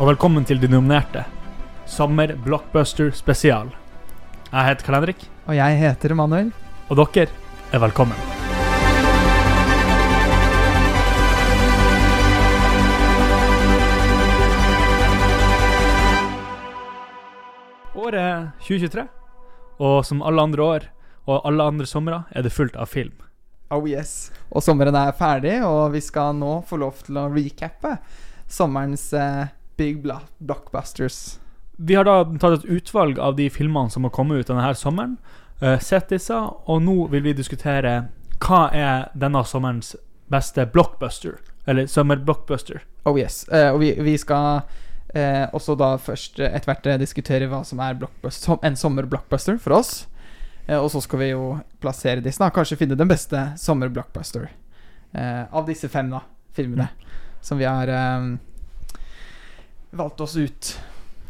Og velkommen til De nominerte. Sommer Blockbuster spesial. Jeg heter Karl Henrik, Og jeg heter Emanuel. og dere er velkommen. Året er 2023, og som alle andre år og alle andre somre er det fullt av film. Oh yes. Og sommeren er ferdig, og vi skal nå få lov til å recappe sommerens eh, big blockbusters. Vi har da tatt et utvalg av de filmene som har kommet ut denne her sommeren, Uh, sett disse, og nå vil vi diskutere hva er denne sommerens beste blockbuster, eller sommerblockbuster. Oh yes. Uh, og vi, vi skal uh, også da først etter hvert diskutere hva som er som en sommerblockbuster for oss. Og så skal vi jo plassere disse, da. Kanskje finne den beste sommer-blockbuster av disse fem da filmene som vi har eh, valgt oss ut.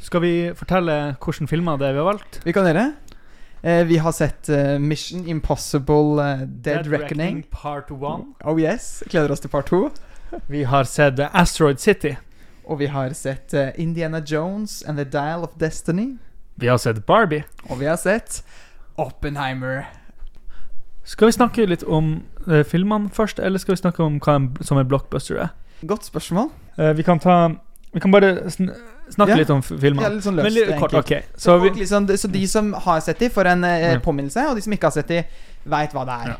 Skal vi fortelle hvilke filmer det er vi har valgt? Vi kan gjøre. Eh, vi har sett uh, Mission Impossible uh, Dead, Reckoning. Part 1. Oh yes. Gleder oss til part to. Vi har sett Asteroid City. Og vi har sett Indiana Jones and The Dial of Destiny. Vi har sett Barbie. Og vi har sett Oppenheimer. Skal vi snakke litt om filmene først, eller skal vi snakke om hva en, som en blockbuster er? Godt spørsmål. Vi kan ta Vi kan bare sn snakke Ja. litt om filmen. Ja, litt sånn løst, Men litt kort, okay. så, Så liksom, så de som har sett dem, får en eh, Ja. påminnelse, og de som ikke har sett dem, veit hva det er.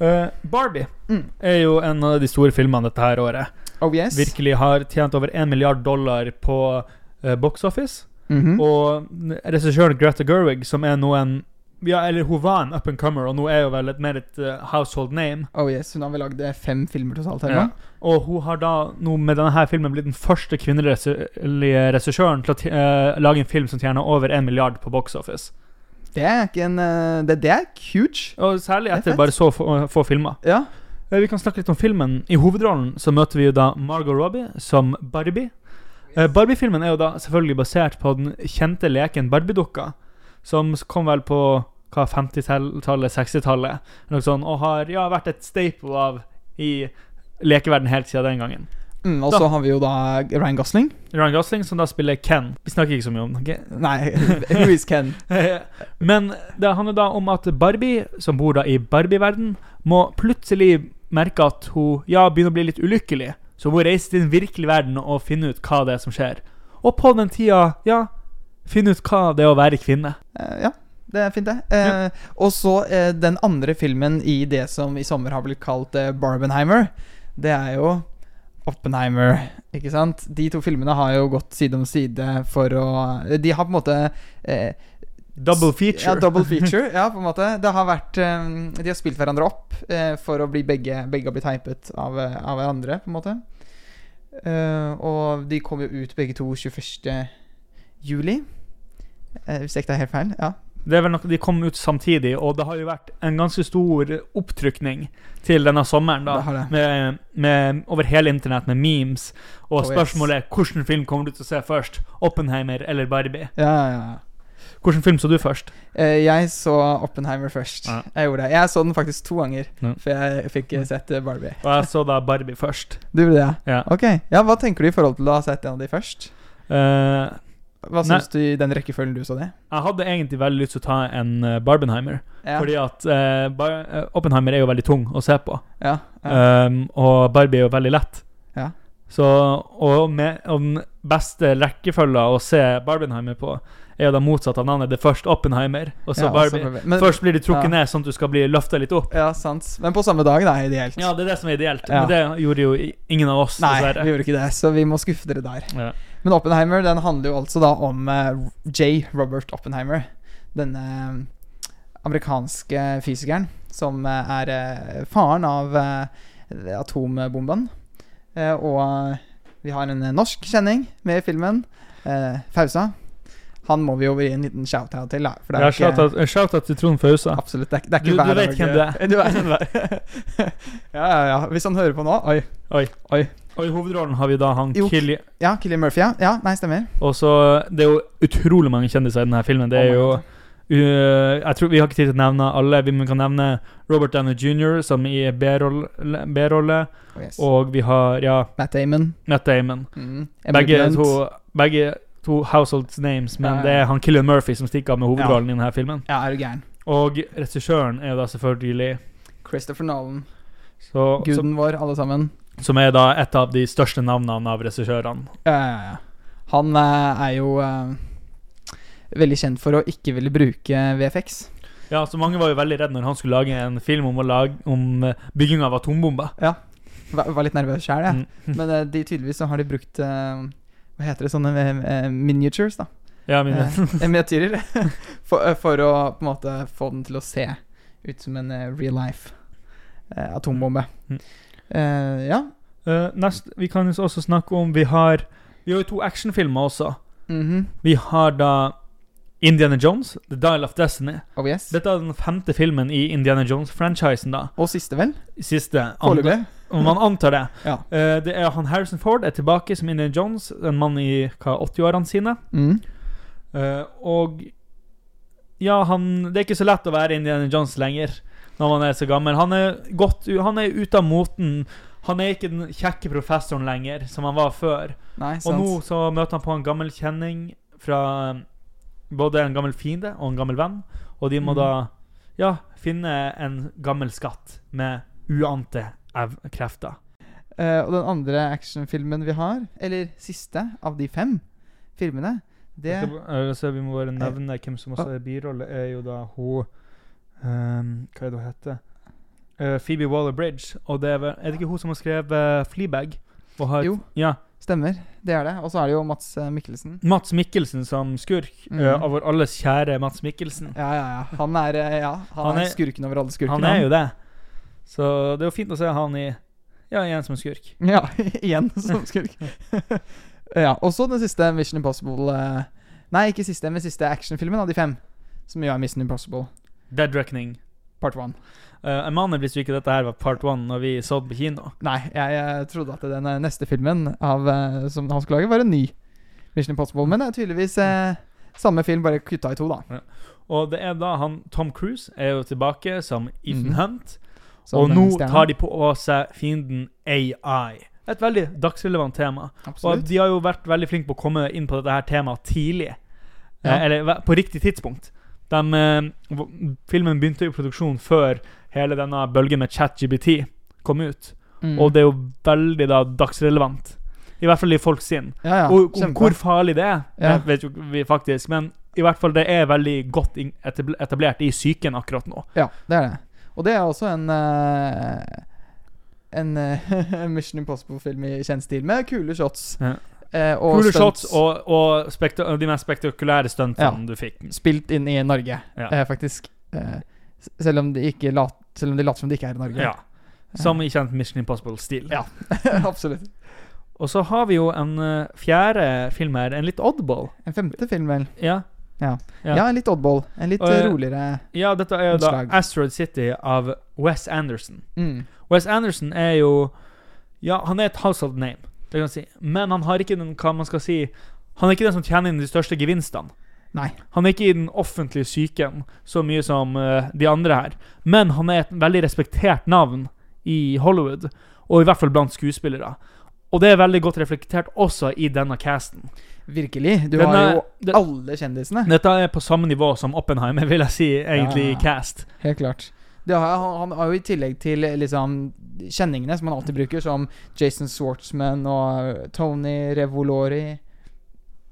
Eh, Barbie Mm. er jo en av de store filmene dette her året. Oh yes. Virkelig har tjent over 1 milliard dollar på uh, box office. Mhm. Og regissøren Greta Gerwig, som er nå en ja, eller hun var en up and comer, og nå er hun vel et mer et uh, household name. Oh yes, Hun har vel lagd eh, fem filmer totalt Ja. Og hun har da nå med denne her filmen blitt den første kvinnelige regissøren til å eh, lage en film som tjener over en milliard på box office. Det er ikke en uh, Det, det er huge. Og særlig er etter bare så få, få filmer. Ja. Eh, Vi kan snakke litt om filmen. I hovedrollen så møter vi jo da Margot Robbie som Barbie. Eh, Barbie-filmen er jo da selvfølgelig basert på den kjente leken Barbie-dukka, som kom vel på hva, 50-tallet, 60-tallet, eller noe sånt, og har ja, vært et staple av i lekeverden helt siden den gangen. Mm, og så har vi jo da Ryan Gosling. Ryan Gosling, som da spiller Ken. Vi snakker ikke så mye om okay? Nei, who is Ken? Men det handler da om at Barbie, som bor da i Barbie-verden, må plutselig merke at hun ja, begynner å bli litt ulykkelig. Så hun reiser til den virkelige verden og finner ut hva det er som skjer. Og på den tida, ja, finne ut hva det er å være kvinne. Eh, ja, det er fint, det. Eh, Og så eh, den andre filmen i det som i sommer har blitt kalt eh, Barbenheimer. Det er jo Oppenheimer, ikke sant? De to filmene har jo gått side om side for å De har på en måte eh, Double feature. Ja, double feature. ja, på en måte. Det har vært eh, De har spilt hverandre opp eh, for å bli begge Begge har blitt hypet av, av hverandre, på en måte. Og de kom jo ut begge to 21. juli. Hvis jeg ikke tar helt feil. Ja. Det er vel noe, De kom ut samtidig, og det har jo vært en ganske stor opptrykning til denne sommeren. da Det det. med, med, Over hele internett med memes. Og Oh, spørsmålet er hvilken film kommer du til å se først? Oppenheimer eller Barbie? Ja, ja, ja. Hvilken film så du først? Eh, jeg så Oppenheimer først. Ja. Jeg gjorde det. Jeg så den faktisk to ganger, Ja. for jeg fikk sett eh, Barbie. Og jeg så da Barbie først. Du gjorde det, ja? Ja. Ok. Ja, Hva tenker du i forhold til å ha sett en av de først? Eh, Hva syns du i den rekkefølgen du sa det? jeg hadde egentlig veldig lyst til å ta en uh, Barbenheimer. Ja. Fordi at eh, Bar eh, Oppenheimer er jo veldig tung å se på. ja, ja. Um, og Barbie er jo veldig lett. Ja. Så, og, med, og den beste rekkefølga å se Barbenheimer på, er jo da motsatt av navnet. Det er først Oppenheimer, og så Ja, Barbie. selvfølgelig. Men- Først blir de trukket ned, sånn at du skal bli løfta litt opp. Ja, sant. Men på samme dag, da, ideelt. Ja, det er det som er ideelt. Men det gjorde jo ingen av oss, Nei, vi gjorde ikke det, så vi må skuffe dere der. Ja. Men Oppenheimer den handler jo altså da om eh, J. Robert Oppenheimer. Denne eh, amerikanske fysikeren som eh, er faren av atombomben. Eh, og vi har en norsk kjenning med i filmen. Eh, Fausa. Han må vi jo gi en liten shout-out til, da. For det er Ja, shout-out ikke... shout-out til Trond Fausa. Absolutt. Det er, det er ikke du hver vet hvem det er. Du vet hvem det er. ja, ja, ja. Hvis han hører på nå Oi. Oi. Oi. Og i hovedrollen har vi da han Jo. Killian Ja, Killian Murphy, ja. ja. Nei, stemmer. Og så Det er jo utrolig mange kjendiser i denne filmen. Det er Oh jo Uh, jeg tror Vi har ikke tid til å nevne alle. Vi kan nevne Robert Downey jr. som i B-rolle. Oh, yes. Og vi har ja, Matt Damon. Matt Damon. Mm. Begge to, begge to household names, men Ja, det er han Killian Murphy som stikker av med hovedrollen i denne filmen. Ja, er du gæren. Og regissøren er jo da selvfølgelig Christopher Nolan. så, Guden Guden vår, alle sammen. Som er da et av de største navnene av regissørene. Ja, ja, ja. Han eh, er jo eh, veldig kjent for å ikke ville bruke VFX. Ja, så Mange var jo veldig redde når han skulle lage en film om, lage, om eh, bygging av atombomber. Var, var litt nervøs sjøl, jeg. Mm. Men de tydeligvis så har de brukt Hva heter det, sånne miniatures, da. Ja, miniatyrer. for, for å på en måte få den til å se ut som en real life atombombe. Mm. Eh, ja. Uh, nest, vi kan også snakke om Vi har Vi har jo to actionfilmer også. Mhm. Vi har da Indiana Jones, The Dial of Destiny. Oh yes. Dette er den femte filmen i Indiana Jones-franchisen. da Og siste, vel? Siste. Foreløpig. Om man antar det. Ja. uh, det er han Harrison Ford er tilbake som Indiana Jones, en mann i 80-årene sine. Mm. Og ja, han Det er ikke så lett å være Indiana Jones lenger når man er så gammel. Han er godt Han er ute av moten. Han er ikke den kjekke professoren lenger, som han var før. Nei, Og nå så møter han på en gammel kjenning fra eh, både en gammel fiende og en gammel venn. Og de må mm. da ja, finne en gammel skatt med uante krefter. Uh, og den andre actionfilmen vi har, eller siste av de fem filmene, det skal ba- eh, så vi må bare nevne hvem som også er birolle, er jo da hun ehm, Hva er det hun heter? Uh, Phoebe Waller-Bridge. Og det er, vel, er det ikke hun som har skrevet uh, Fleabag? Har, Jo. Ja. stemmer. Det er det. Og så er det jo Mats eh, Mikkelsen. Mats Mikkelsen som skurk. Mm. Uh, av vår alles kjære Mats Mikkelsen. Ja, ja, ja. Han er, eh, ja, han Han er er- skurken over alle skurkene. Han er jo det. Så det er jo fint å se han i Ja, igjen som skurk. Ja, igjen som skurk. ja, Og så den siste Mission Impossible eh, Nei, ikke siste, men siste actionfilmen av de fem. Som jo er Mission Impossible Dead Reckoning. part one. Uh, Emanuel visste ikke dette her var part one når vi så den på kino. Nei, jeg, jeg trodde at den eh, neste filmen av, uh, som han skulle lage, var en ny Mission Impossible. Men det er tydeligvis uh, samme film, bare kutta i to, da. Og det er da han Tom Cruise er jo tilbake som Ethan mm. Hunt. Som og nå tar de på seg fienden AI. Et veldig dagsrelevant tema. Og de har jo vært veldig flinke på å komme inn på dette her temaet tidlig. Ja. Eh, eller på riktig tidspunkt. De, eh, filmen begynte jo produksjon før hele denne bølgen med ChatGBT kom ut. Mm. Og det er jo veldig da dagsrelevant. I hvert fall i folks sinn. ja, ja, og om hvor farlig det er, Ja. vet jo vi faktisk. Men i hvert fall det er veldig godt etablert i psyken akkurat nå. Ja, det er det. Og det er også en uh En eh, Mission Impossible-film i kjent stil, med kule shots. Ja. Eh, og Kule stunts shots og, og de mest spektakulære stuntene du fikk. spilt inn i Norge, Ja. eh, faktisk. Eh, selv om de lat, Selv om de later som de ikke er i Norge. Ja. Som i kjent Mission Impossible-stil. Ja. Absolutt. Og så har vi jo en uh, fjerde film her, en litt oddball. En femte film, vel. Ja. Ja. Ja. Ja, en litt oddball. En litt Og, eh, eh, roligere ja, dette er jo da. Asteroid City av Wes Anderson. mm. Wes Anderson er jo Ja, han er et household name, det kan si. Men han har ikke den, hva man skal si Han er ikke den som tjener inn de største gevinstene. Nei. Han er ikke i den offentlige psyken så mye som uh, de andre her. Men han er et veldig respektert navn i Hollywood, og i hvert fall blant skuespillere. Og det er veldig godt reflektert også i denne casten. Virkelig. Du denne, har jo den- alle kjendisene. Dette er på samme nivå som Oppenheimer, vil jeg si, egentlig, Ja. i cast. Helt klart. Det har, han, han har jo i tillegg til liksom kjenningene som han alltid bruker, som Jason Swartzman og Tony Revolori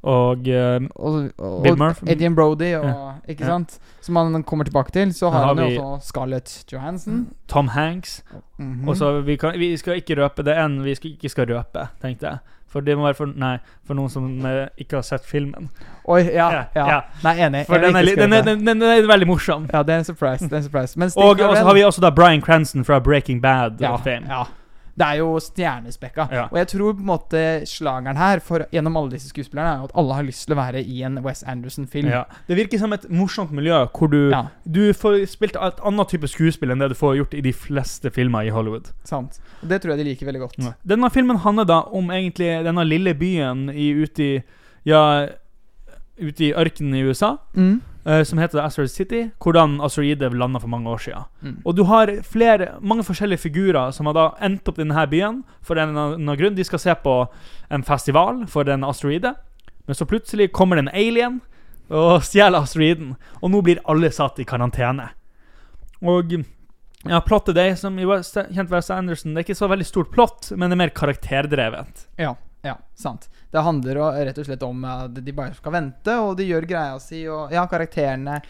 Og eh, og, og, Bill og Eddie Brody og Ikke Ja. sant? Som han kommer tilbake til. Så har har han jo også Scarlett Johansson. Tom Hanks. Mhm. Og så vi, kan, vi skal ikke røpe det enn vi skal, ikke skal røpe, tenkte jeg. For det må være for, nei, for noen som eh, ikke har sett filmen. Oi, ja, Ja, ja. Nei, enig. For den er, den er, ikke den, er, den, er veldig morsom. Ja, det er en surprise. Det er en surprise. Men Og så har vi også da Bryan Cranston fra Breaking Bad. ja, ja. Det er jo stjernespekka. Ja. Og jeg tror på en måte slageren her for, gjennom alle disse skuespillerne er at alle har lyst til å være i en Wes Anderson-film. Ja. Det virker som et morsomt miljø hvor du, Ja, du får spilt et annet type skuespill enn det du får gjort i de fleste filmer i Hollywood. sant. Og det tror jeg de liker veldig godt. Denne filmen handler da om egentlig denne lille byen i, ute i Ja, ute i ørkenen i USA. Mm. Eh, som heter Asteroid City, hvordan asteroider landa for mange år siden. Mm. Og du har flere, mange forskjellige figurer som har da endt opp i denne byen for en eller annen grunn. De skal se på en festival for en asteroide, men så plutselig kommer det en alien og stjeler asteroiden. Og nå blir alle satt i karantene. Og ja, plottet det som i kjent Wes Anderson, det er ikke så veldig stort plott, men det er mer karakterdrevet. Ja, ja, sant. Det handler rett og slett om at de bare skal vente, og de gjør greia si, og ja, karakterene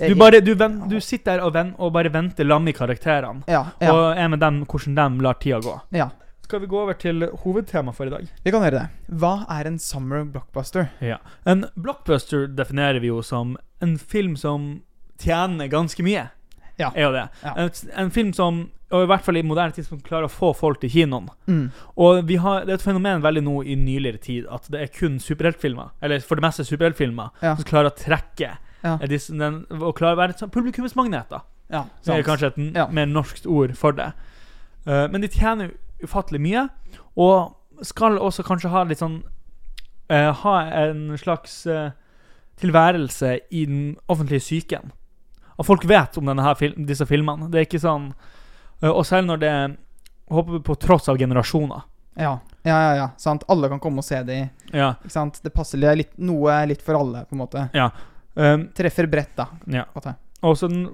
Du, bare, du, ven, du sitter der og, ven, og bare venter lam i karakterene, Ja, ja, og er med dem hvordan de lar tida gå. ja. Skal vi gå over til hovedtema for i dag? Vi kan gjøre det. Hva er en summer blockbuster? Ja. En blockbuster definerer vi jo som en film som tjener ganske mye. Ja. Er jo det. Ja. En, en film som, og i hvert fall i moderne tid, som klarer å få folk til kinoen. Mm. Og vi har, det er et fenomen veldig nå i nyligere tid at det er kun superheltfilmer, eller for det meste superheltfilmer, Ja. som klarer å trekke Ja. eh, disse, den, og klarer å være et publikumsmagnet. da. Ja, Det er kanskje et mer norskt ord for det. Uh, men de tjener ufattelig mye, og skal også kanskje ha litt sånn uh, Ha en slags uh, tilværelse i den offentlige psyken. At folk vet om fil disse filmene. Det er ikke sånn Og selv når det Håper vi på tross av generasjoner. Ja. ja, ja, ja. Sant. Alle kan komme og se de. Ja. Ikke sant? Det passer li- litt, noe litt for alle, på en måte. Um, Treffer bredt, da. ja. Og så den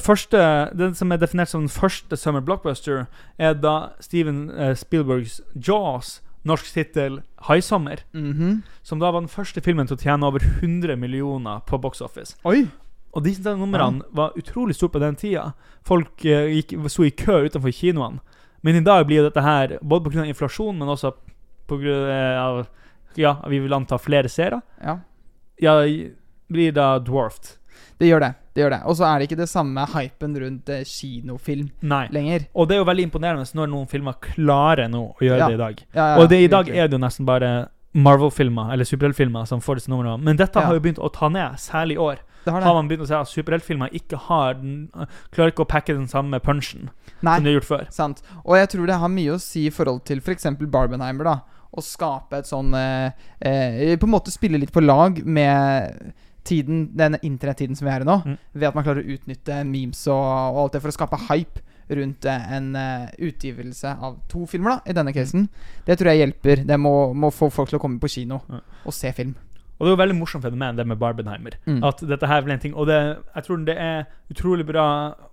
første Den som er definert som den første summer blockbuster, er da Steven Spielbergs Jaws, norsk tittel 'Haisommer', Mhm. som da var den første filmen til å tjene over 100 millioner på box office. Oi! Og disse numrene var utrolig store på den tida. Folk uh, gikk, sto i kø utenfor kinoene. Men i dag blir jo dette her, både pga. inflasjon, men også pga. Ja, vi vil anta flere seere. Ja. Ja, blir da dwarfed. Det gjør det. det gjør det Og så er det ikke det samme hypen rundt eh, kinofilm Nei. lenger. Og det er jo veldig imponerende når noen filmer klarer nå å gjøre Ja. det i dag. Ja, ja, Og det, i dag er det jo nesten bare Marvel-filmer eller superheltfilmer som får disse numrene. Men dette Ja. har jo begynt å ta ned, særlig i år. Har Har man begynt å se at superheltfilmer ikke har den, klarer ikke å pakke den samme punchen Nei, som de har gjort før. sant. Og jeg tror det har mye å si i forhold til f.eks. Barbenheimer, da. Å skape et sånn eh, eh, På en måte spille litt på lag med tiden, den internettiden som vi er i nå. Mm. Ved at man klarer å utnytte memes og, og alt det for å skape hype rundt en uh, utgivelse av to filmer, da, i denne casen. Det tror jeg hjelper. Det må, må få folk til å komme på kino Ja. og se film. Og det er jo veldig morsomt fenomen, det med Barbenheimer. Mm. At dette her blir en ting Og det, jeg tror det er utrolig bra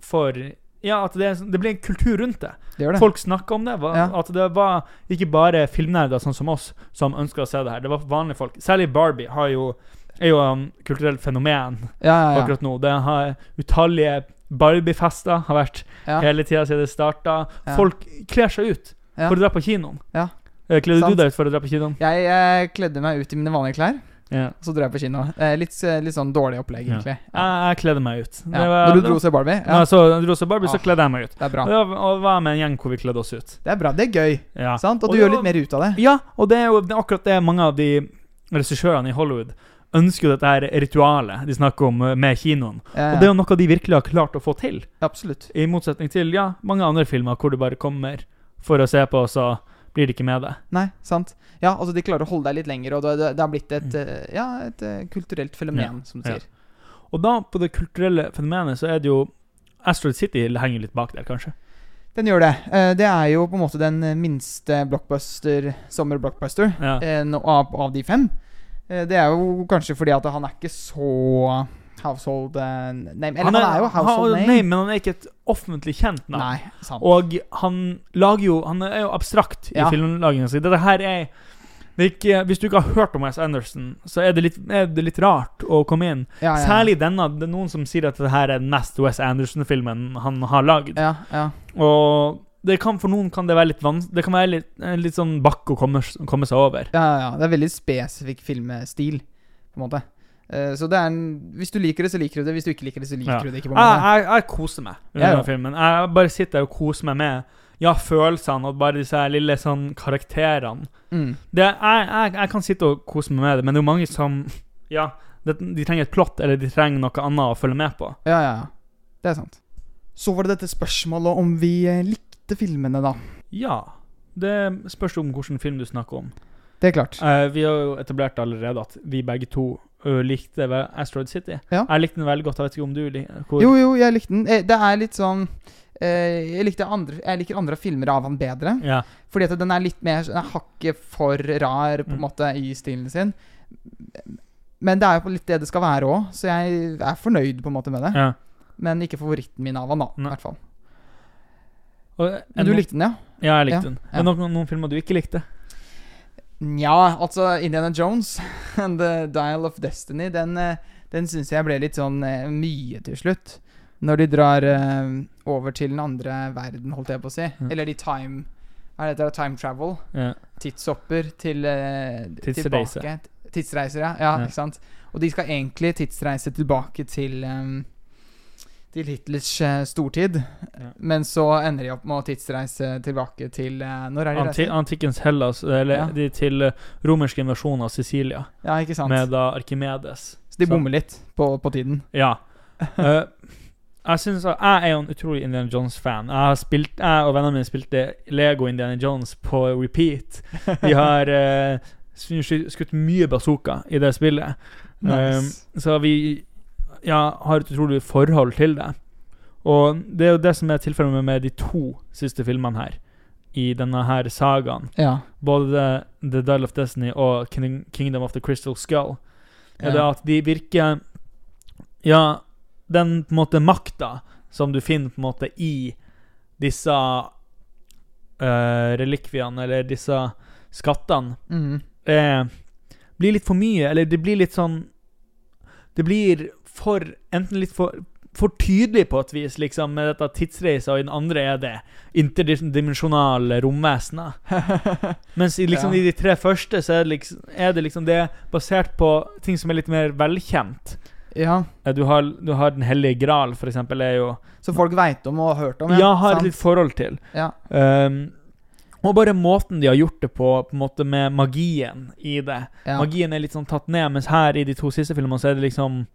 for Ja, at det, er, det blir en kultur rundt det. Det det. Folk snakker om det. Var, Ja. At det var ikke bare filmnerder sånn som oss som ønska å se det her. Det var vanlige folk. Særlig Barbie har jo, er jo um, kulturelt fenomen ja, akkurat nå. Det har utallige Barbie-fester har vært hele tida siden det starta. Folk kler seg ut for å dra på kinoen. Ja. Eh, Kledde Sant. du deg ut for å dra på kinoen? Jeg jeg kledde meg ut i mine vanlige klær, Ja. så dro jeg på kino. Eh, litt, litt sånn dårlig opplegg, Ja. egentlig. Jeg, jeg kledde meg ut. Det var- Når du dro og så Barbie? Ja, Når jeg dro og så Barbie, så Ah. kledde jeg meg ut. det er bra. Og og var med en gjeng hvor vi kledde oss ut. Det er bra. Det er gøy, Ja. sant? Og, Og du gjør litt mer ut av det. Ja, og det er jo det er akkurat det mange av de regissørene i Hollywood ønsker jo dette her ritualet de snakker om eh, med kinoen. Ja, Og det er jo noe de virkelig har klart å få til. Absolutt. I motsetning til ja, mange andre filmer hvor du bare kommer for å se på, og så blir det ikke med det. Nei, sant. Ja, altså de klarer å holde deg litt lenger, og det, har blitt et, eh, ja, et eh, kulturelt fenomen, som du sier. ja. Og da, på det kulturelle fenomenet, så er det jo Asteroid City henger litt bak der, kanskje. Den gjør det. Eh, det er jo på en måte den minste blockbuster, sommer-blockbuster, Ja. av, av de fem. Det er jo kanskje fordi at han er ikke så household eh, name. Eller han er, jo household han, name. Nei, men han er ikke et offentlig kjent navn. Nei, sant. Og han lager jo Han er jo abstrakt i Ja. filmlagingen sin. Dette her er det er ikke, Hvis du ikke har hørt om Wes Anderson, så er det litt, er det litt rart å komme inn. ja, ja. Særlig denne. Det er noen som sier at dette her er den mest Wes Anderson-filmen han har lagd. Ja, ja. Og det kan, for noen kan det være litt vanskelig Det kan være litt, litt sånn bakk å komme, komme seg over. Ja, ja, ja. Det er veldig spesifikk filmstil, på en måte. Eh, så det er en Hvis du liker det, så liker du det. Hvis du ikke liker det, så liker Ja. du det ikke. på Jeg, jeg, jeg koser meg under Ja, ja. filmen. Jeg bare sitter der og koser meg med Ja, følelsene og bare disse lille sånn karakterene. Mm. Det, jeg, jeg, jeg kan sitte og kose meg med det, men det er jo mange som Ja, det, de trenger et plott, eller de trenger noe annet å følge med på. Ja, ja, ja. Det er sant. Så var det dette spørsmålet om vi eh, likte filmene, da. Ja. Det spørs om hvilken film du snakker om. Det er klart. Eh, vi har jo etablert allerede at vi begge to ø, likte Asteroid City. Ja. Jeg likte den veldig godt. Jeg vet ikke om du liker hvor Jo, jo, jeg likte den. Eh, Det er litt sånn eh, jeg, likte andre, jeg liker andre filmer av han bedre. Ja. Fordi at den er litt mer Den er hakket for rar på en Mm. måte i stilen sin. Men det er jo litt det det skal være òg, så jeg er fornøyd på en måte med det. ja. Men ikke favoritten min av han, da. I hvert fall. Og, Men du likte den, ja? Ja, jeg likte Ja, den. ja. Det noen, noen filmer du ikke likte? Nja, altså Indiana Jones and The Dial of Destiny, den, eh, den syns jeg ble litt sånn eh, mye til slutt. Når de drar eh, over til den andre verden, holdt jeg på å si. Ja. Eller de time Hva heter det? Time travel. Ja. Tidshopper til Tidsreise. tilbake. Tidsreiser, ja. ja. Ikke sant? Og de skal egentlig tidsreise tilbake til eh, Til Hitlers eh, stortid. Ja. Men så ender de opp med å tidsreise tilbake til eh, Når er de Anti antikkens Hellas, eller Ja. de til romerske romersk invasjon av Sicilia, Ja, ikke sant? med da Arkimedes. Så de Så- bommer litt på, på tiden. Ja. uh, jeg synes at Jeg er jo en utrolig Indiana Jones-fan. Jeg har spilt Jeg og vennene mine spilte Lego Indiana Jones på repeat. Vi har uh, skutt mye bazooka i det spillet. Nice. Um, så vi ja, har et utrolig forhold til det. Og det er jo det som er tilfellet med, de to siste filmene her. I denne her sagaen. ja. Både The, Dial of Destiny og King, Kingdom of the Crystal Skull. Er det at de virker Ja, den på en måte makta som du finner på en måte i disse uh, relikviene, eller disse skattene, mm. er, blir litt for mye, eller det blir litt sånn Det blir for Enten litt for for tydelig på et vis, liksom, med dette tidsreisa, og i den andre er det interdimensjonale romvesener. Mens i, liksom, Ja. i de tre første så er det, liksom, er det liksom Det er basert på ting som er litt mer velkjent. ja. Du har, du har Den hellige gral, for eksempel, er jo Som folk veit om og har hørt om? Ja, har sant? litt forhold til. Ja. Um, og bare måten de har gjort det på, på en måte med magien i det. ja. Magien er litt sånn tatt ned, mens her i de to siste filmene så er det liksom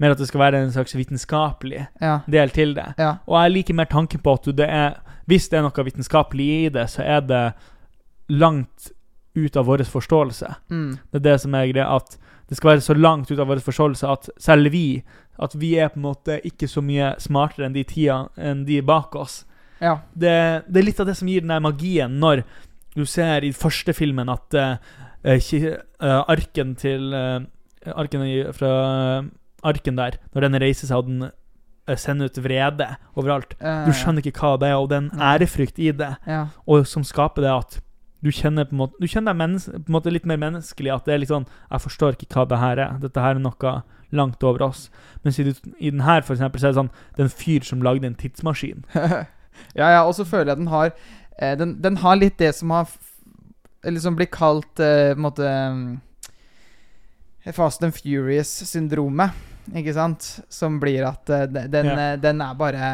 mer at det skal være en slags vitenskapelig ja. del til det. ja. Og jeg liker mer tanken på at det er Hvis det er noe vitenskapelig i det, så er det langt ut av vår forståelse. Mm. Det er det som er greia, at det skal være så langt ut av vår forståelse at selv vi At vi er på en måte ikke så mye smartere enn de tida enn de bak oss. ja. Det, det er litt av det som gir den der magien, når du ser i første filmen at uh, uh, arken til uh, Arken fra arken der, når den reiser seg og den eh, sender ut vrede overalt Eh, Du skjønner ikke hva det er, og det er en ærefrykt i det, Ja. og som skaper det at du kjenner på en måte Du kjenner deg måte litt mer menneskelig. At det er litt sånn Jeg forstår ikke hva det her er. Dette her er noe langt over oss. Mens i, i den her, for eksempel, så er det sånn Det er en fyr som lagde en tidsmaskin. ja, ja, og så føler jeg den har eh, den, den har litt det som har liksom blitt blir kalt eh, på en måte mm, Fast and Furious-syndromet, ikke sant? Som blir at eh, den, eh, den er bare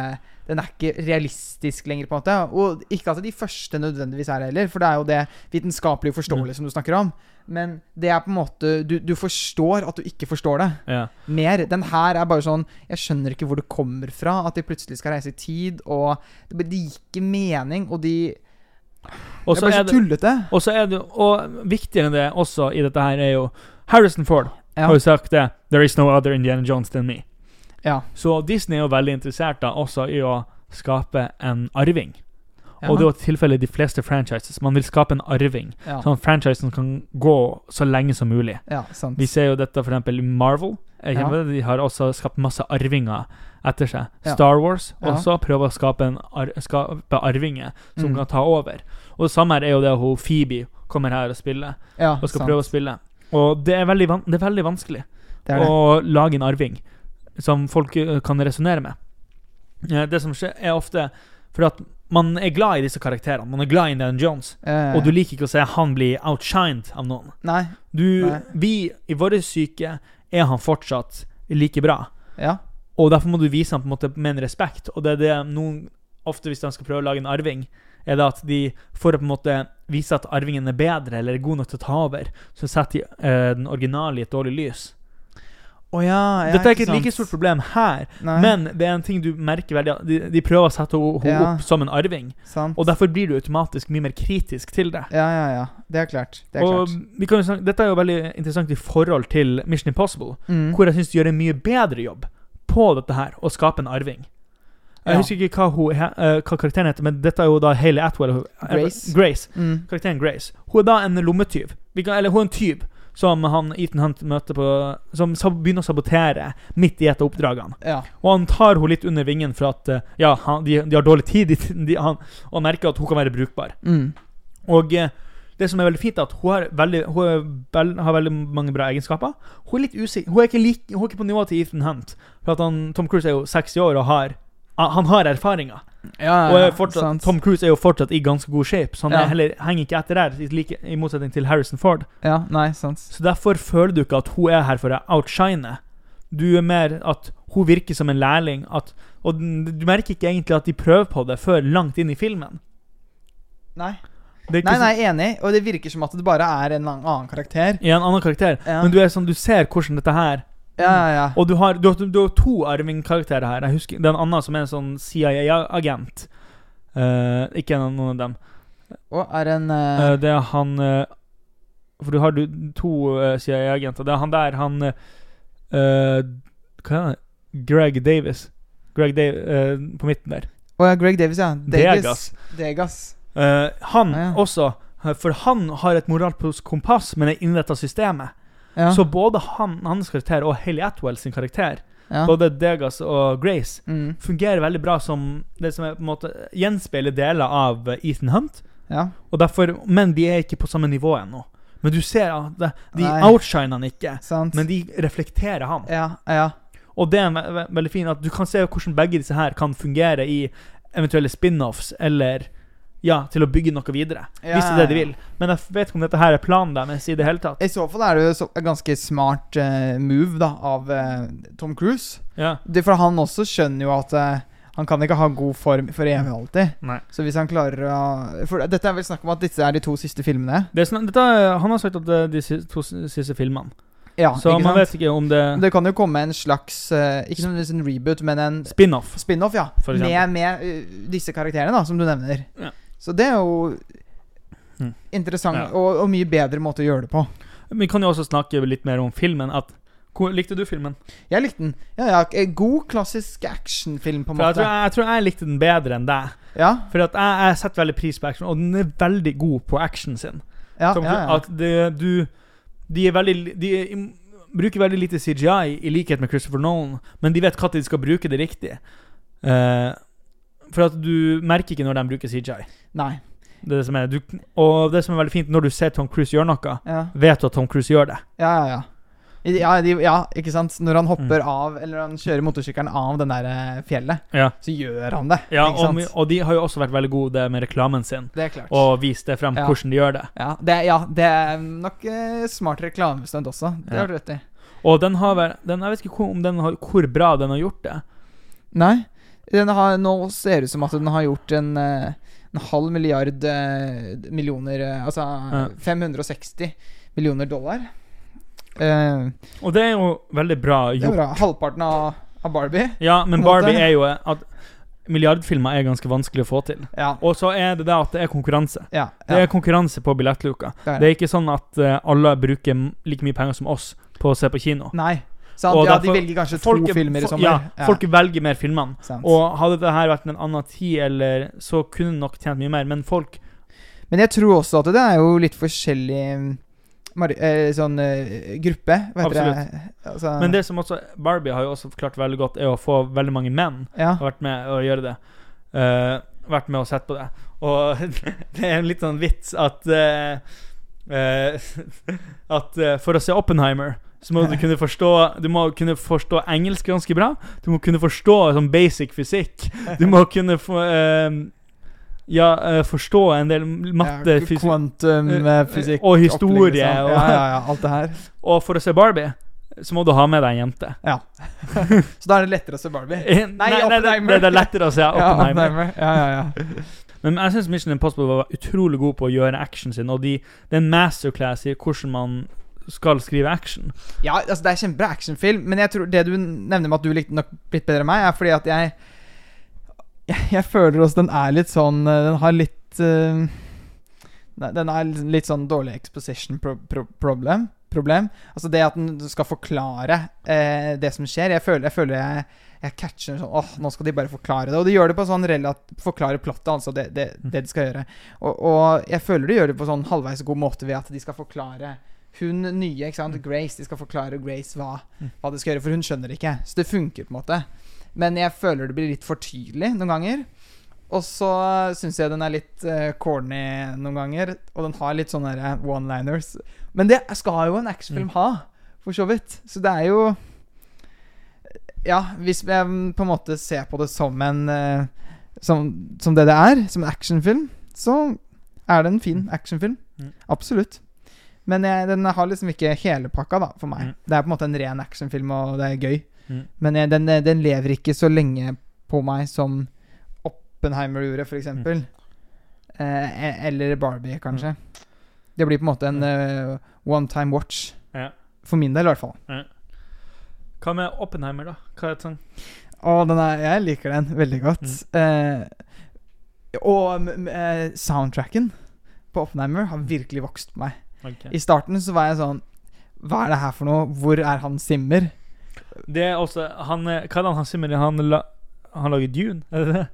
Den er ikke realistisk lenger, på en måte. Og ikke at de første nødvendigvis er heller, for det er jo det vitenskapelige forståelige som du snakker om. Men det er på en måte du, du forstår at du ikke forstår det. Ja. mer. Den her er bare sånn Jeg skjønner ikke hvor det kommer fra. At de plutselig skal reise i tid, og det, det gir ikke mening, og de Det er bare så tullete. Det Og viktigere enn det også i dette her er jo Harrison Ford Ja. har jo sagt det. There is no other Indiana Jones than me. Ja. Så Disney er jo veldig interessert da også i å skape en arving. Ja. Og det er jo tilfellet i de fleste franchises. Man vil skape en arving, ja. sånn at franchisen kan gå så lenge som mulig. ja, sant. Vi ser jo dette eksempel i Marvel. De har også skapt masse arvinger etter seg. Star Wars også prøver å skape, en ar skape arvinger som Mm. kan ta over. Og det samme er jo det hun Phoebe kommer her og spiller, og skal sant. prøve å spille. Og det er veldig, van det er veldig vanskelig Det er å lage en arving som folk eh, kan resonnere med. Eh, Det som skjer, er ofte for at man er glad i disse karakterene. Man er glad i Indian Jones, Eh, og du liker ikke å se han bli outshined av noen. Nei. Du, Nei. vi, i våre syke, er han fortsatt like bra. Ja. Og derfor må du vise ham på en måte med en respekt. Og det er det noen ofte hvis de skal prøve å lage en arving, er det at de får på en måte vise at arvingen er bedre eller er god nok til å ta over, så setter de uh, den originale i et dårlig lys. Å ja, ja, Dette er ikke et like stort problem her, Nei, men det er en ting du merker veldig De, de prøver å sette henne Ja. opp som en arving, sant. og derfor blir du automatisk mye mer kritisk til det. Ja, ja, ja. Det er klart. Det er Og klart. snakke, Dette er jo veldig interessant i forhold til Mission Impossible, Mm. hvor jeg syns de gjør en mye bedre jobb på dette her, å skape en arving. Jeg Ja. husker ikke hva, hun, eh, hva karakteren heter, men dette er jo da Hayley Atwell. Grace. Grace. Mm. Karakteren Grace. Hun er da en lommetyv. Eller hun er en tyv som han Ethan Hunt møter på Som begynner å sabotere midt i et av oppdragene. Ja. Og han tar henne litt under vingen for at eh, Ja, han, de, de har dårlig tid, de, de, han, og merker at hun kan være brukbar. Mm. Og eh, det som er veldig fint, er at hun, har veldig, hun er vel, har veldig mange bra egenskaper. Hun er litt usikker. Hun er ikke, like, hun er ikke på nivå til Ethan Hunt. For han, Tom Cruise er jo 60 år og har han har erfaringer. Ja, Og ja, fortsatt. Tom Cruise er jo fortsatt i ganske god shape, så han Ja. er heller, henger ikke etter der, i, like, i motsetning til Harrison Ford. Ja, nei, sant. Så derfor føler du ikke at hun er her for å outshine. Du er mer at hun virker som en lærling, at, og du merker ikke egentlig at de prøver på det før langt inn i filmen. Nei. Nei, nei, enig. Og det virker som at det bare er en annen karakter. I en annen karakter. Ja. Men du sånn, du ser hvordan dette her Ja, ja, ja. Og du har, du, har, du har to arvingkarakterer her. Jeg husker Det er en annen som er en sånn CIA-agent. Uh, ikke noen av dem. Og er en uh... Uh, det er han eh, For du har du, to eh, CIA-agenter. Det er han der, han eh, eh, Hva er det? Greg Davis. Greg Dav eh, på midten der. Å ja, Greg Davis, ja. Degas. Degas. Eh, han Ah, også. eh, For han har et moralsk kompass, men er innretta systemet. Ja. Så både han, hans karakter og Haley Atwell sin karakter, ja. både Degas og Grace, Mm. fungerer veldig bra som det som er på en måte gjenspeiler deler av eh, Ethan Hunt. ja. Derfor, men de er ikke på samme nivå ennå. Men du ser at de, de outshiner han ikke, Sant. men de reflekterer han. Ja, ja. Og det er ve ve veldig fint at du kan se hvordan begge disse her kan fungere i eventuelle spin-offs, eller ja, til å bygge noe videre. Ja, hvis det er det de vil. Men jeg vet ikke om dette her er planen deres i det hele tatt. I så fall er det jo en ganske smart uh, move da av uh, Tom Cruise. Ja. Det, for han også skjønner jo at uh, han kan ikke ha god form for evig alltid. Nei. Så hvis han klarer å For dette er vel snakk om at disse er de to siste filmene? Det er dette, han har sagt at det er de to siste filmene. Ja, Så man sant? vet ikke om det Det kan jo komme en slags Ikke nødvendigvis en reboot, men en Spin-off. spin-off, ja. Med med disse karakterene, da, som du nevner. Ja. Så det er jo Mm. interessant, Ja. og, og mye bedre måte å gjøre det på. Vi kan jo også snakke litt mer om filmen. At, likte du filmen? Jeg likte den. Ja, ja, God, klassisk actionfilm, på en måte. jeg, tror jeg, jeg tror jeg likte den bedre enn deg. Ja, For jeg, jeg setter veldig pris på action, og den er veldig god på action sin. ja, Som, ja. At det, du De er veldig De er, bruker veldig lite CGI, i likhet med Christopher Nolan, men de vet når de skal bruke det riktig. Eh, for at du merker ikke når de bruker CGI. Nei. Det er det som er, du, og det som er veldig fint, når du ser Tom Cruise gjøre noe, Ja, vet du at Tom Cruise gjør det. ja, ja. ja. Ja, de, ja, ikke sant? Når han Mm. hopper av, eller han kjører motorsykkelen av den der eh, fjellet, Ja, så gjør han det. ja og, og de har jo også vært veldig gode med reklamen sin, Det er klart. og vist det frem hvordan de gjør det. ja, det, ja, det er nok eh, smart reklamestunt også. Det har du rett i. Og den har vel den, Jeg vet ikke hvor, om den har, hvor bra den har gjort det. Nei. Den har, nå ser det ut som at den har gjort en, eh, en halv milliard eh, millioner eh, Altså Ja. 560 millioner dollar. Uh, Og det er jo veldig bra det er gjort. bra. Halvparten av, av Barbie. Ja, men måte. Barbie er jo at milliardfilmer er ganske vanskelig å få til. Ja. Og så er det det at det er konkurranse. ja, Det er konkurranse på billettluka. det er Det er ikke sånn at alle bruker like mye penger som oss på å se på kino. Nei. Og Ja, derfor- de velger kanskje Folk to er- filmer i sommer. Ja, folk velger mer filmene. Sant. Og hadde det her vært en annen tid, eller så kunne det nok tjent mye mer, men folk Men jeg tror også at det er jo litt forskjellig mm, eh, sånn eh, gruppe. Absolutt. Altså, Men det som også Barbie har jo også klart veldig godt, er å få veldig mange menn ja. har vært med å gjøre det. Uh, vært med og sett på det. Og det er en litt sånn vits at uh, uh, At for å se Oppenheimer så må du kunne forstå Du må kunne forstå engelsk ganske bra. Du må kunne forstå sånn basic fysikk. Du må kunne få uh, Ja, uh, forstå en del matte, ja, fysikk Quantum eh, fysikk og historie. Og, Ja, ja, ja, alt det her. og for å se Barbie så må du ha med deg en jente. Ja. Så da er det lettere å se Barbie. Nei, Nei, det, det er lettere å se Oppenheimer. Ja, ja, ja. Men jeg syns Mission Impossible var utrolig god på å gjøre action sin, og de, det er en masterclass i hvordan man skal skrive action. Ja, altså det er kjempebra actionfilm, men jeg tror det du nevner med at du likte nok litt bedre enn meg, er fordi at jeg Jeg, føler også den er litt sånn eh, Den har litt uh, Den er litt- sånn dårlig exposition pro pro problem. Problem. Altså det at den skal forklare eh, det som skjer. Jeg føler jeg, føler jeg, jeg catcher sånn Åh, nå skal de bare forklare det. Og de gjør det på sånn relat Forklare plottet, altså. Det, det, det de skal gjøre. Og, og jeg føler de gjør det på sånn halvveis god måte ved at de skal forklare hun nye, ikke sant, Grace. De skal forklare Grace hva, Mm. hva de skal gjøre, for hun skjønner ikke. Så det funker på en måte. Men jeg føler det blir litt for tydelig noen ganger. Og så syns jeg den er litt uh, corny noen ganger. Og den har litt sånne one-liners. Men det skal jo en actionfilm ha, for så vidt. Så det er jo Ja, hvis jeg på en måte ser på det som en uh, som, som det det er, som en actionfilm, så er det en fin actionfilm. Mm. Absolutt. Men jeg, den har liksom ikke hele pakka, da, for meg. Mm. Det er på en måte en ren actionfilm, og det er gøy. Mm. Men jeg, den, den lever ikke så lenge på meg som Oppenheimer gjorde, f.eks. eksempel Eh, e- eller Barbie, kanskje. Det blir på en måte en uh, one time watch. Ja. For min del, i hvert fall. Hva med Oppenheimer, da? Hva er det sånn? Å, den er, jeg liker den veldig godt. Eh, og eh, soundtracken på Oppenheimer har virkelig vokst på meg. Ok. I starten så var jeg sånn Hva er det her for noe? Hvor er han Simmer? Det er også han, er- Hva er han Simmer? Han, la, han lager Dune? Er det det?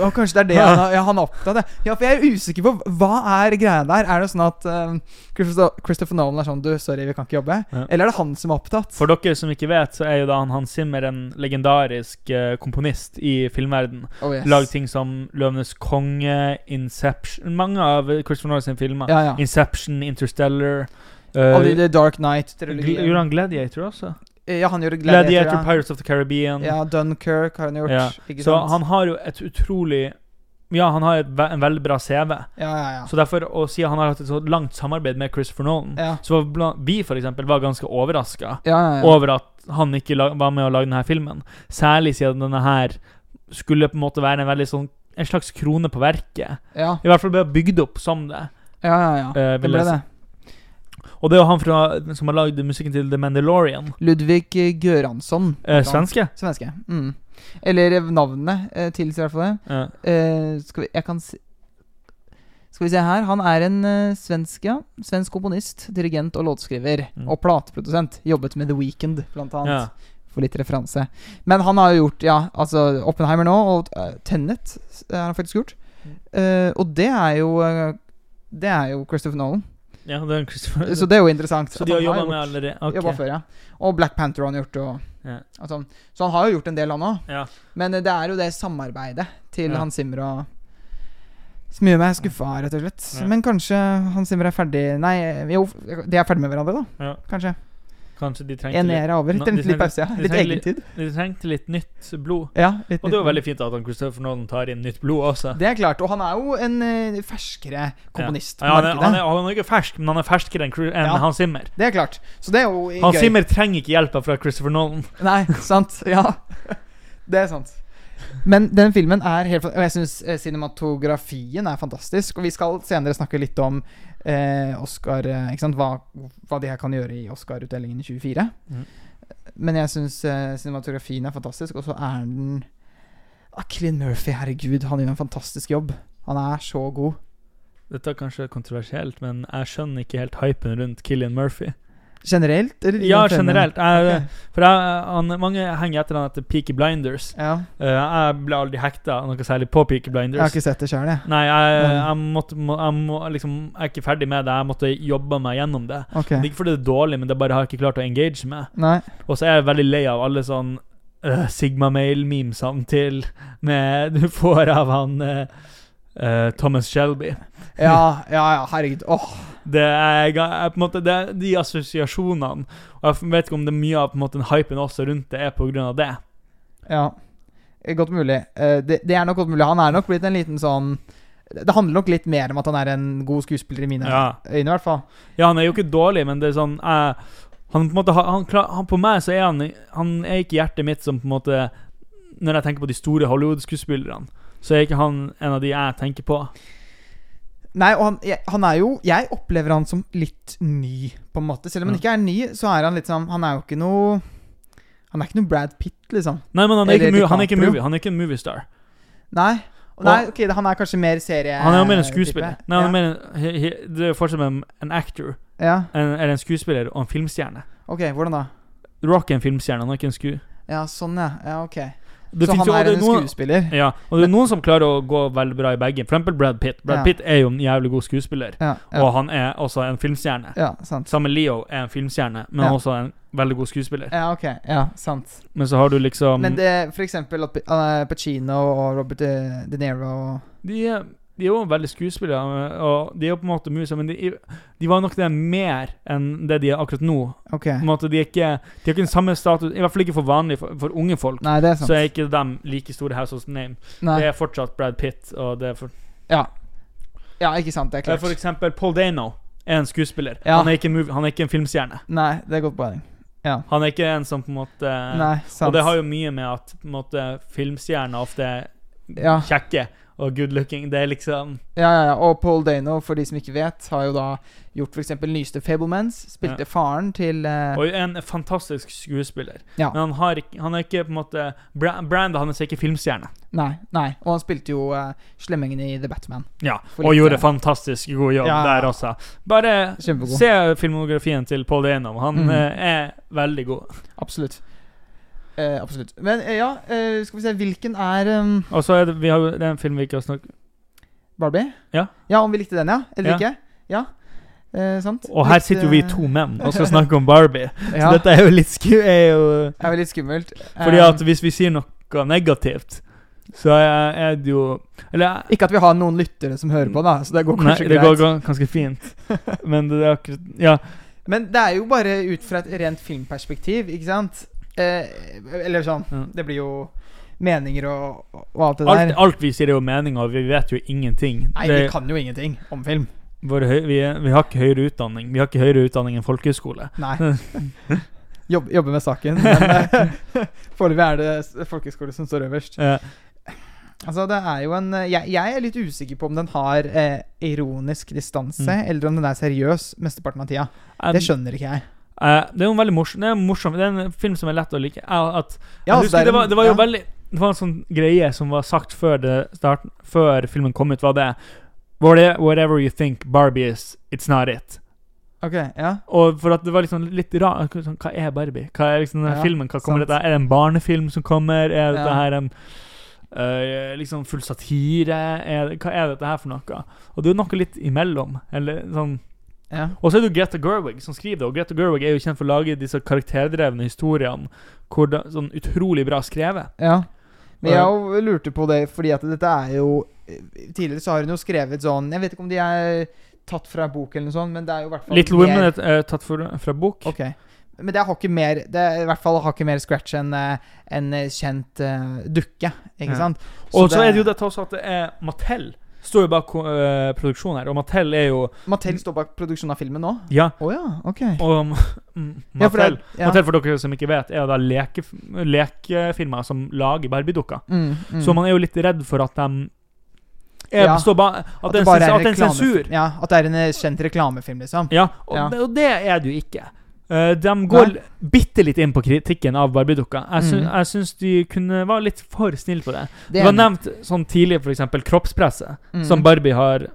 Og kanskje det er det han, ja, han er opptatt av. Ja, for jeg er usikker på hva er greia der. Er det sånn at eh, Christopher, Nolan er sånn Du, sorry, vi kan ikke jobbe? Ja. Eller er det han som er opptatt? For dere som ikke vet, så er jo da han Hans Zimmer en legendarisk uh, komponist i filmverden. Oh, yes. Lagd ting som 'Løvenes konge', 'Inception' Mange av Christopher Nolan sine filmer. Ja. 'Inception', 'Interstellar uh, Alle de The Dark han 'Gladiator' også? Ja, han gjorde Gladiator, Gladiator. ja. Pirates of the Caribbean. Ja, Dunkerque har han gjort. Ja, Så sant? han har jo et utrolig Ja, han har ve en veldig bra CV. Ja, ja, ja. Så derfor, si at han har hatt et så langt samarbeid med Christopher Nolan, ja. så vi for eksempel var ganske overraska Ja, ja, ja. over at han ikke var med å lage denne filmen. Særlig siden denne her skulle på en måte være en veldig sånn En slags krone på verket. ja. I hvert fall ble bygd opp som det. ja, ja, ja. Uh, Det ble det. Og det er jo han fra, som har lagd musikken til The Mandalorian. Ludvig eh, Göransson. Eh, svenske. Svenske. Mm. Eller eh, navnet eh, til, i hvert fall det. Ja. Eh, skal vi Jeg kan si Skal vi se her. Han er en eh, svensk, ja. Svensk komponist, dirigent og låtskriver. Mm. Og plateprodusent. Jobbet med The Weekend, blant annet. Ja. For litt referanse. Men han har jo gjort Ja, altså Oppenheimer nå, og uh, Tennet har han faktisk gjort. Eh, og det er jo uh, Det er jo Christopher Nolan. Ja, det er Christopher Så det er jo interessant. Så de har jobba med allerede? Okay. Før, ja. Og Black Panther har han gjort. Og, Ja. altså, så han har jo gjort en del, han òg. Ja. Men eh, det er jo det samarbeidet til. Hans Zimmer og Som gjør meg skuffa, rett og slett. Men kanskje Hans Zimmer er ferdig Nei, jo, de er ferdig med hverandre, da. Ja. Kanskje. Kanskje de trengte En litt, over. Nå, Litt, pause, ja. Litt de egentid. de trengte litt nytt blod. Ja, litt, Og det er jo veldig fint at han Christopher Nolan tar inn nytt blod også. Det er klart. Og han er jo en uh, ferskere komponist Ja, ja han, er, han, er, han er ikke fersk, men han er ferskere enn en Ja. Hans Zimmer. Det er klart. Så det er jo Hans gøy. Zimmer trenger ikke hjelpa fra Christopher Nolan. Nei, sant. Ja. Det er sant. Men den filmen er helt Og jeg syns eh, cinematografien er fantastisk. Og vi skal senere snakke litt om eh, Oscar eh, Ikke sant? Hva, hva de her kan gjøre i Oscar-utdelingen i 24. Mm. Men jeg syns eh, cinematografien er fantastisk, og så er den ah, Cillian Murphy, herregud, han gjør en fantastisk jobb. Han er så god. Dette er kanskje kontroversielt, men jeg skjønner ikke helt hypen rundt Killian Murphy. Generelt? Eller Ja, generelt. Jeg, okay. For jeg, han, mange henger etter han etter Peaky Blinders. Ja. Eh, jeg ble aldri hekta noe særlig på Peaky Blinders. Jeg har ikke sett det sjøl, jeg. Nei, jeg, jeg, måtte, må, må, liksom, jeg er ikke ferdig med det. Jeg måtte jobbe meg gjennom det. Okay. Det er ikke fordi det er dårlig, men det bare har jeg ikke klart å engage med. Og så er jeg veldig lei av alle sånn uh, Sigma Mail-memesene til med du får av han eh, eh, Thomas Shelby. Ja, ja, ja, herregud. Åh. Det er, jeg, er på en måte det, er De assosiasjonene Og jeg vet ikke om det er mye av på en måte den hypen også rundt det er av det. Ja. Eh, Godt mulig. Eh, Det, det er nok godt mulig. Han er nok blitt en liten sånn Det handler nok litt mer om at han er en god skuespiller i mine Ja. øyne, i hvert fall. Ja, han er jo ikke dårlig, men det er sånn eh, Han på en måte har- han, klar- han, På meg så er han Han er ikke hjertet mitt som på en måte Når jeg tenker på de store Hollywood-skuespillerne, så er ikke han en av de jeg tenker på. Nei, og han, han er jo Jeg opplever han som litt ny, på en måte. Selv om han ikke er ny, så er han litt sånn Han er jo ikke noe Han er ikke noe Brad Pitt, liksom. Nei, men han er, ikke, han er ikke movie Han er ikke en moviestar. Nei. Og nei, ok, han er kanskje mer serie... Han er jo mer en skuespiller. type. Nei, han er ja. mer en, det er forskjell mellom en actor ja. en, eller en skuespiller og en filmstjerne. Ok, hvordan da? Rock er en filmstjerne, han er ikke en sku... Ja, sånn, ja. Ja, ok. Det så han jo- er en noen- skuespiller? Ja, og det er noen som klarer å gå veldig bra i begge. For eksempel Brad Pitt. Brad Ja. Pitt er jo en jævlig god skuespiller, Ja, ja. og han er også en filmstjerne. ja sant. Samme Leo er en filmstjerne, men Ja. også en veldig god skuespiller. Ja, ok. Ja, sant. Men så har du liksom Men det, for eksempel at uh, Pacino og Robert De, De Niro og de, er, de er jo veldig skuespillere, og de er jo på en måte muser, men de, de var nok det mer enn det de er akkurat nå. Ok. På en måte, De er ikke De har ikke den samme status, i hvert fall ikke for vanlige, for, for unge folk. Nei, det er sant. Så er ikke de like store House of Name. Nei. Det er fortsatt Brad Pitt, og det er for Ja. ja, ikke sant. Det er klart. For eksempel Paul Dano er en skuespiller. Ja. Han, er ikke, movie, han er ikke en filmstjerne. Nei, det er godt poeng. Ja. Han er ikke en som på en måte Nei, sant. Og det har jo mye med at på en måte filmstjerner ofte er Ja. kjekke og good looking. Det er liksom Ja, ja, ja. Og Paul Dano, for de som ikke vet, har jo da gjort f.eks. nyeste Fablemans. Spilte Ja. faren til uh... Og en fantastisk skuespiller. Ja. Men han, har han er ikke på en måte Brandet hans er ikke filmstjerne. Nei, nei. Og han spilte jo uh, slemmingen i The Batman. Ja, og litt, gjorde uh... fantastisk god jobb Ja. der også. Bare Kjempegod. se filmografien til Paul Dano. Han Mm. eh, er veldig god. Absolutt. Eh, absolutt. Men eh, ja, eh, skal vi se Hvilken er um, Og så er det, vi har, jo- det er en film vi ikke har snakket Barbie? Ja. Ja, Om vi likte den, ja? Eller Ja. ikke? Ja. Eh, sant? Og her Litt, sitter jo vi eh, to menn og skal snakke om Barbie. Ja, Så dette er jo litt sku... Er jo, det er jo litt skummelt. fordi Eh, at hvis vi sier noe negativt, så er, er det jo Eller Ikke at vi har noen lyttere som hører på, da, så det går Nei, kanskje det greit. går gan- ganske fint. Men det er akkurat Ja. Men det er jo bare ut fra et rent filmperspektiv, ikke sant? Eh, eller sånn ja. Det blir jo meninger og, og alt det Alt, der. alt vi sier, er jo meninger, vi vet jo ingenting. Nei, Det- vi kan jo ingenting om film. vår høy, vi, vi har ikke høyere utdanning. Vi har ikke høyere utdanning enn folkehøyskole. Nei. Jobb, jobber med saken. Men eh, foreløpig er det folkehøyskole som står øverst. Ja. Altså, det er jo en eh, Jeg, jeg er litt usikker på om den har eh, ironisk distanse, Mm. eller om den er seriøs mesteparten av tida. Det skjønner ikke jeg. Eh, det er jo en veldig morsom Det er, en morsom, det er en film som er lett å like. At, Ja, altså, det, var, det var jo ja. veldig Det var en sånn greie som var sagt før, det starten, før filmen kom ut, var det Whatever you think Barbie is, it's not it. Ok, ja. Og for at det var liksom litt rart sånn, Hva er Barbie? Hva er liksom denne Ja, filmen? Hva kommer sant. dette? Er det en barnefilm som kommer? Er dette her en Uh, liksom full satire? Er, hva er dette her for noe? Og det er jo noe litt imellom. Eller sånn ja. Og så er det jo Greta Gerwig som skriver det, og Greta Gerwig er jo kjent for å lage disse karakterdrevne historiene hvor det sånn utrolig bra skrevet. Ja. Men jeg lurte på det, fordi at dette er jo Tidligere så har hun jo skrevet sånn Jeg vet ikke om de er tatt fra bok eller noe sånt, men det er jo i hvert fall Little mer- Women er tatt for, fra bok. Ok. Men det har ikke mer Det er i hvert fall har ikke mer scratch enn eh, en kjent uh, dukke, ikke Ja. sant? og så er det jo dette også at det er Mattel. Står jo bak uh, produksjonen her, og Mattel er jo Mattel står bak produksjonen av filmen nå? Ja. Å ja, ok. Og Mattel, Ja, for Mattel, det- ja. Mattel, for dere som ikke vet, er jo da leke, lekefirmaer som lager Barbie-dukker. Mm, mm. Så man er jo litt redd for at de er, Ja. ba, at, At det bare sens- er en sensur. Ja, At det er en kjent reklamefilm, liksom. Ja, og, Ja. Det, og det er det jo ikke. Eh, de går bitte litt inn på kritikken av Barbie-dukka. Jeg, sy Mm. jeg syns de kunne var litt for snille på det. Det Det var nevnt sånn tidlig, f.eks. kroppspresset, Mm. som Barbie har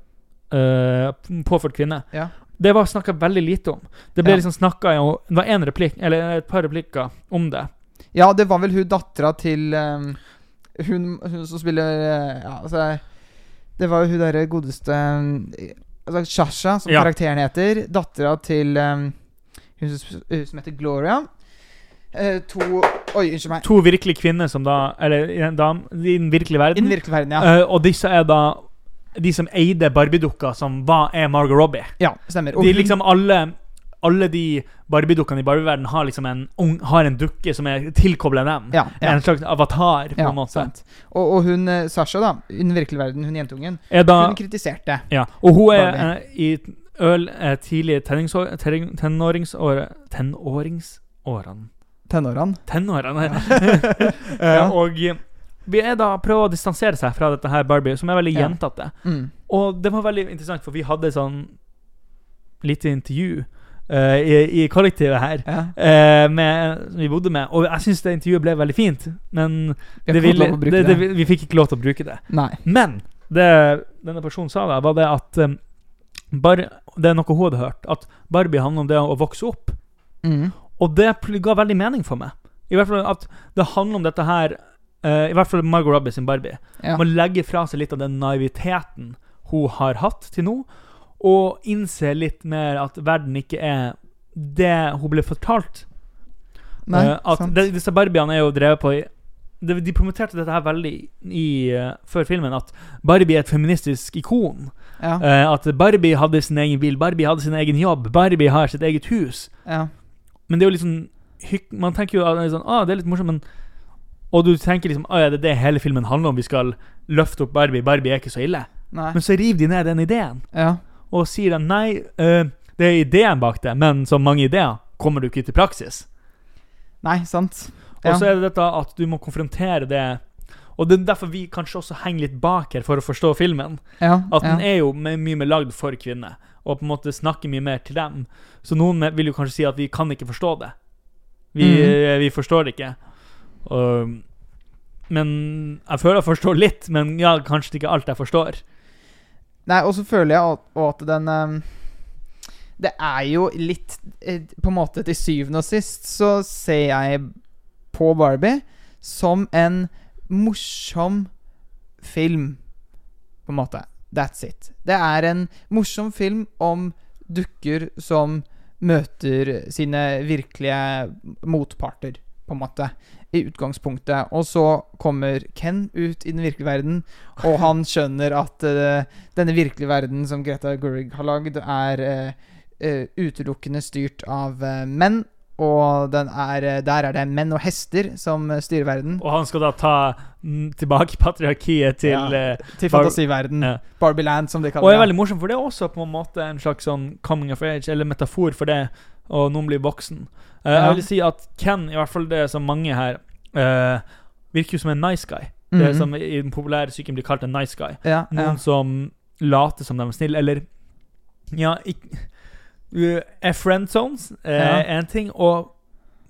uh, påført kvinner. Ja. Det var snakka veldig lite om. Det ble Ja. liksom snakka Det var en replikk, eller et par replikker om det. Ja, det var vel hun dattera til um, hun, hun som spiller uh, Ja, altså Det var jo hun derre godeste um, Altså Shasha, som Ja. karakteren heter. Dattera til um, hun, som, som heter Gloria. Eh, to Oi, unnskyld meg. To virkelige kvinner som da Eller i den, dam, i den virkelige I verden. den virkelige verden, ja. Eh, og disse er da de som eide Barbie-dukka, som hva er Margot Robbie. ja, stemmer. Og De liksom alle Alle de Barbie-dukkene i Barbie-verden har liksom en Har en dukke som er tilkobla dem. ja, ja, En slags avatar, på ja, en måte. Og, og hun eh, Sasha, da, i den virkelige verden, hun jentungen, da, hun kritiserte. ja. Og hun er Barbie. eh, i øl er tidlig tenningsår, tenning- tenåringsår Tenåringsårene Tenårene. Tenårene. ja. Ja. Og vi er da prøver å distansere seg fra dette her Barbie, som er veldig Ja. jentete. Mm. Og det var veldig interessant, for vi hadde sånn lite intervju Uh, i, i kollektivet her. Ja. uh, med, som vi bodde med. Og jeg syns det intervjuet ble veldig fint, men Vi det ville, det, det. det, vi fikk ikke lov til å bruke det. Nei. Men det denne personen sa da, var det at um, bare, Det er noe hun hadde hørt. At Barbie handler om det å vokse opp. Mm. Og det ga veldig mening for meg. I hvert fall at det handler om dette her uh, I hvert fall Margot Robbie sin Barbie. Ja. Man legger fra seg litt av den naiviteten hun har hatt til nå, og innser litt mer at verden ikke er det hun ble fortalt. Nei, uh, at de, disse Barbiene er jo drevet på i de, de promoterte dette her veldig i, uh, før filmen, at Barbie er et feministisk ikon. ja. Uh, at Barbie hadde sin egen bil, Barbie hadde sin egen jobb, Barbie har sitt eget hus. ja. Men det er jo liksom sånn Man tenker jo at sånn, ah, det er litt morsomt, men Og du tenker liksom ah, ja, det er det hele filmen handler om. Vi skal løfte opp Barbie. Barbie er ikke så ille. Nei. Men så river de ned den ideen Ja. og sier at nei, uh, det er ideen bak det, men som mange ideer kommer du ikke til praksis. Nei, sant. Og så er det dette at du må konfrontere det Og det er derfor vi kanskje også henger litt bak her for å forstå filmen. Ja. At ja. den er jo mye mer lagd for kvinner, og på en måte snakker mye mer til dem. Så noen vil jo kanskje si at vi kan ikke forstå det. Vi, mm. vi forstår det ikke. Og, men jeg føler jeg forstår litt, men ja, kanskje ikke alt jeg forstår. Nei, og så føler jeg at, at den um Det er jo litt eh, På en måte til syvende og sist så ser jeg på Barbie som en morsom film, på en måte. That's it. Det er en morsom film om dukker som møter sine virkelige motparter, på en måte. I utgangspunktet. Og så kommer Ken ut i den virkelige verden, og han skjønner at uh, denne virkelige verden som Greta Gerwig har lagd, er uh, uh, utelukkende styrt av menn. Og den er, eh, der er det menn og hester som eh, styrer verden. Og han skal da ta mm, tilbake patriarkiet til Ja. eh, Til fantasiverden. ja. Barbieland, som de kaller det er det. veldig morsomt, for det er også på en måte en slags sånn coming of age, eller metafor for det, og noen blir voksen. Uh, Ja. Jeg vil si at Ken, i hvert fall det som mange her, uh, virker jo som en nice guy. Det Mhm. som i den populære psyken blir kalt en nice guy. ja, Noen som later som de er snille, eller Ja, ikke Er friend zones eh, Ja. en ting, og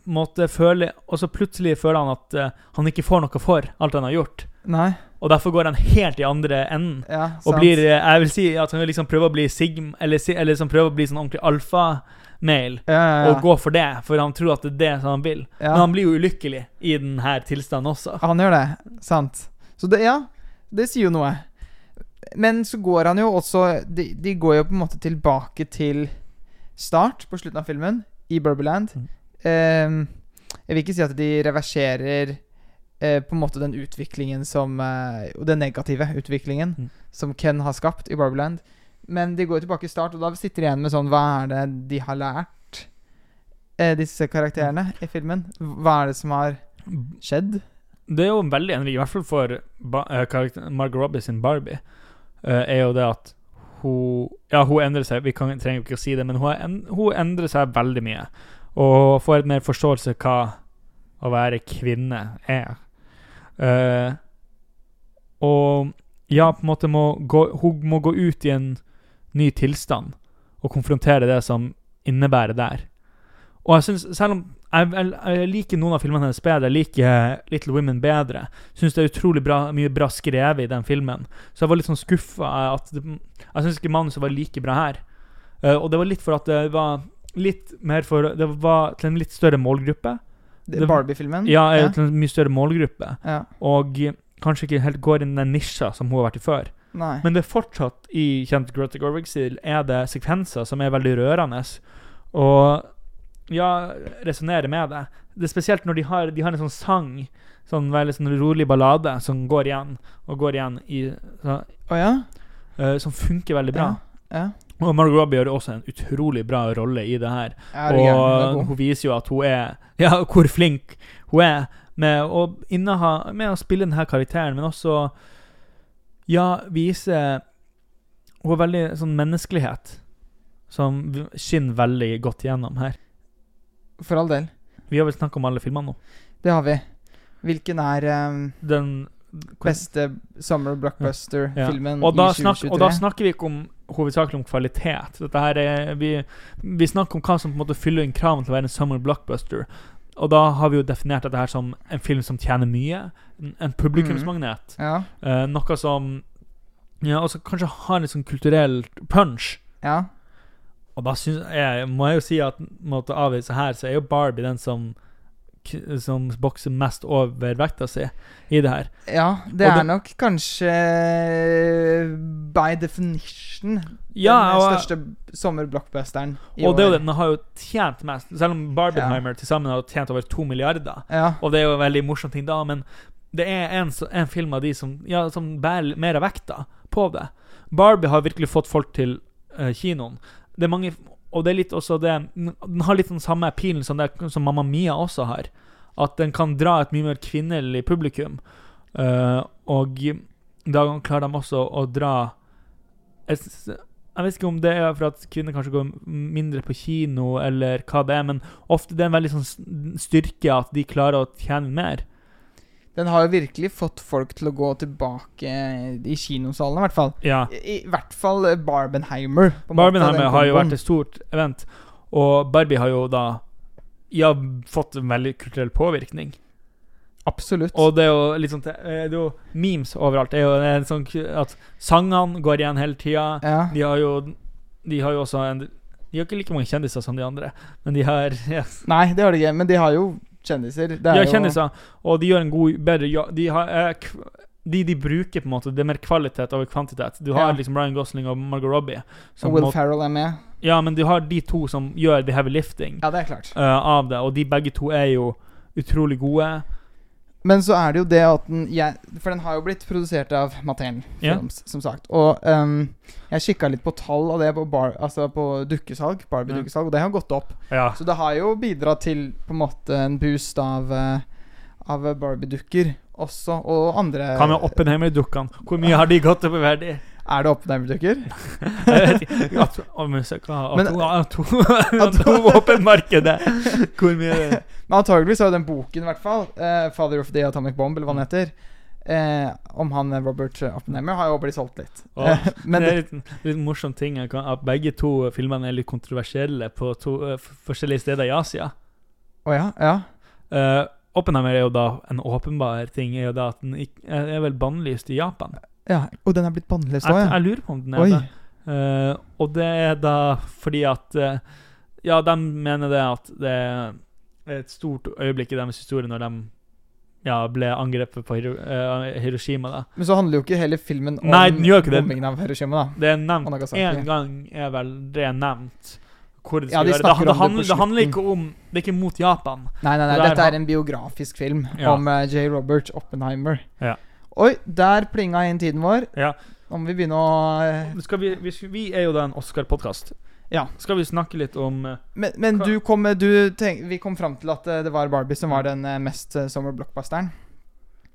måtte føle Og så plutselig føler han at uh, han ikke får noe for alt han har gjort. Nei. Og derfor går han helt i andre enden. Ja, Og blir, uh, jeg vil si at han liksom prøver å bli sigm, eller, eller liksom prøver å bli sånn ordentlig alfa-mail. ja, ja, ja. Og gå for det, for han tror at det er det som han vil. ja. Men han blir jo ulykkelig i denne tilstanden også. Han gjør det. Sant. Så det, ja, det sier jo noe. Men så går han jo også de, de går jo på en måte tilbake til start på slutten av filmen, i Burberland. Mm. Eh, jeg vil ikke si at de reverserer eh, på en måte den utviklingen som eh, Og den negative utviklingen Mm. som Ken har skapt i Burberland. Men de går tilbake i start, og da sitter de igjen med sånn Hva er det de har lært, eh, disse karakterene i filmen? Hva er det som har skjedd? Det er jo veldig enig i hvert fall for ba eh, Margot Robbie sin Barbie, eh, er jo det at hun Ja, hun endrer seg, vi kan, trenger ikke å si det, men hun, en, hun endrer seg veldig mye. Og får et mer forståelse hva å være kvinne er. Uh, og ja, på en måte må gå, hun må gå ut i en ny tilstand og konfrontere det som innebærer der. Og jeg synes, selv om jeg, jeg, jeg liker noen av filmene hennes bedre, jeg liker Little Women bedre, syns det er utrolig bra, mye bra skrevet i den filmen. Så jeg var litt sånn skuffa Jeg syns ikke manuset var like bra her. Uh, og det var litt for at det var litt mer for Det var til en litt større målgruppe. Barbie-filmen? Ja, ja, til en mye større målgruppe. ja. Og kanskje ikke helt går inn i den nisja som hun har vært i før. Nei. Men det er fortsatt i kjent Greta Gerwig-stil er det sekvenser som er veldig rørende. Og ja, resonnerer med det. Det er spesielt når de har, de har en sånn sang, sånn veldig sånn rolig ballade, som går igjen og går igjen i så, oh, ja? uh, Som funker veldig bra. Ja. ja. Og Margot Robbie gjør også en utrolig bra rolle i det her. Er er Og hun viser jo at hun er Ja, hvor flink hun er med å inneha Med å spille denne karakteren, men også Ja, vise Hun har veldig sånn menneskelighet som skinner veldig godt gjennom her. For all del. Vi har vel snakka om alle filmene nå. Det har vi. Hvilken er um, Den Beste summer blockbuster-filmen ja. ja. i 2023. og da snakker vi ikke om hovedsakelig om kvalitet. Er, vi, vi snakker om hva som på en måte fyller inn kravene til å være en summer blockbuster. Og da har vi jo definert dette her som en film som tjener mye. En, en publikumsmagnet. ja, Uh, noe som ja, også kanskje har litt sånn kulturell punch. ja. Og da synes jeg, må jeg jo si at måtte avvise her, så er jo Barbie den som som bokser mest over vekta si i det her. Ja, det Og er nok kanskje by definition Ja, den og, største sommerblockbusteren i og det er jo år. den har jo tjent mest. Selv om Barbenheimer til sammen har tjent over to milliarder. Ja, Og det er jo en veldig morsom ting da, men det er en, en film av de som, ja, som bærer mer av vekta på det. Barbie har virkelig fått folk til uh, kinoen. Det er mange Og det er litt også det Den har litt den samme pilen som, som Mamma Mia også har. At den kan dra et mye mer kvinnelig publikum. Uh, og da klarer de også å dra jeg, jeg vet ikke om det er for at kvinner kanskje går mindre på kino, eller hva det er, men ofte det er en veldig sånn styrke at de klarer å tjene mer. Den har jo virkelig fått folk til å gå tilbake i kinosalene, i hvert fall. Ja. I, i hvert fall eh, Barbenheimer. en måte, Barbenheimer har jo vært et stort event, og Barbie har jo da ja, fått en veldig kulturell påvirkning. Absolutt. Og det er jo litt sånn Det er jo memes overalt. Det er jo en sånn at sangene går igjen hele tida. ja. De har jo De har jo også en De har ikke like mange kjendiser som de andre, men de har yes. Nei, det har de ikke, men de har jo kjendiser. Er har kjendiser, og de gjør en god bedre jobb. De, har, eh, de de bruker, på en måte, det er mer kvalitet over kvantitet. Du har Ja. liksom Ryan Gosling og Margot Robbie. som Og Will Ferrell er med. ja, men du har de to som gjør the heavy lifting Ja, det er klart. Uh, av det, og de begge to er jo utrolig gode. Men så er det jo det at den jeg, For den har jo blitt produsert av Mattel. Films, som sagt. Og um, jeg kikka litt på tall av det på, bar, altså på dukkesalg, Barbie-dukkesalg, og det har gått opp. Ja. Så det har jo bidratt til på en måte en boost av, eh, av Barbie-dukker også, og andre Hva med Oppenheimer-dukkene? Hvor mye har de gått opp i verdi? Er det Oppenheimer-dukker? Atomvåpenmarkedet! Hvor mye er det? Men antageligvis har jo den boken, i hvert fall, uh, 'Father of the Atomic Bomb', eller hva den heter, eh, om han eh, Robert Oppenheimer, har jo blitt solgt litt. Oh, Eh, men det er en litt, litt morsom ting kan- at begge to filmene er litt kontroversielle på to uh, forskjellige steder i Asia. Oh, ja? Ja. Uh, Oppenheimer er jo da en åpenbar ting, er jo da at den er vel bannlyst i Japan. Ja. Og den er blitt bannlyst òg, Jeg, jeg lurer på om den er Oi. det. Uh, og det er da fordi at uh, Ja, de mener det at det er et stort øyeblikk i deres historie når de ja, ble angrepet på Hiro, eh, Hiroshima. da Men så handler jo ikke hele filmen om Nei, bombingen av Hiroshima, da. Det er nevnt én gang, er vel det nevnt. Hvor det Ja, de. Det, det, det handler, det handler ikke om Det er ikke mot Japan. Nei, nei, nei, dette er en biografisk film Ja. om J. Robert Oppenheimer. Ja. Oi, der plinga inn tiden vår. Ja. Nå må vi begynne å eh, vi, vi, vi er jo da en Oscar-podkast. Ja. Skal vi snakke litt om eh, Men, men du kom, du tenk, vi kom fram til at eh, det var Barbie som var den mest eh, blockbusteren.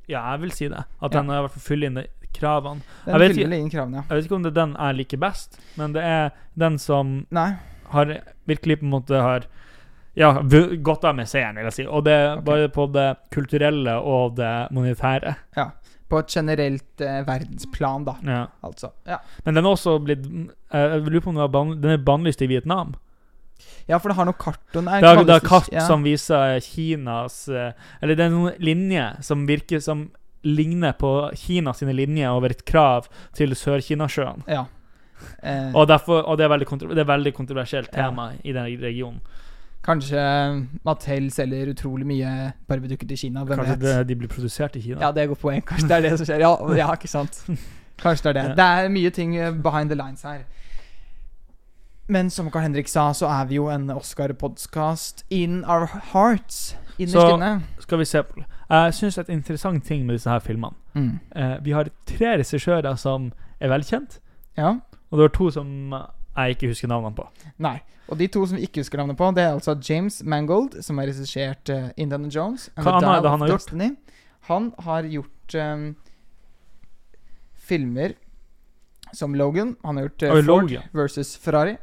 Ja, jeg vil si det. At Ja. den fall fyller inn kravene. Den Jeg vet fyller inn kravene, ja. Jeg vet ikke om det er den jeg liker best, men det er den som Nei. har virkelig på en måte har ja, gått av med seieren, vil jeg si. Og det okay. Bare på det kulturelle og det monetære. På et generelt eh, verdensplan, da, Ja. altså. Ja. Men den er også blitt eh, Jeg lurer på om den, ban den er bannlyst i Vietnam. ja, for det har noe karton nei, Det er, det er kart ja. som viser Kinas eh, Eller det er noen linjer som virker som ligner på Kinas linjer over et krav til Sør-Kinasjøen. Ja. Eh, Og, derfor, og det, er veldig kontro det er veldig kontroversielt tema i den regionen. Kanskje Mattel selger utrolig mye Barbie-dukker til Kina. Hvem Kanskje vet? det, de blir produsert i Kina. Ja, det er godt poeng. Kanskje det er det som skjer. Ja, ja ikke sant. Kanskje det er det. Ja. Det er mye ting eh, behind the lines her. Men som Carl Henrik sa, så er vi jo en Oscar-podkast in our hearts. Innerst Så- inne. Skal vi se på Jeg syns et interessant ting med disse her filmene Mm. eh, Vi har tre regissører som er velkjent, Ja. og det var to som jeg ikke husker navnene på. Nei. Og de to som vi ikke husker navnet på, det er altså James Mangold, som har regissert uh, Indiana Jones. and Hva annet er det han har gjort? Destiny. Han har gjort um, filmer som Logan. Han har gjort uh, Ford Logan. versus Ferrari.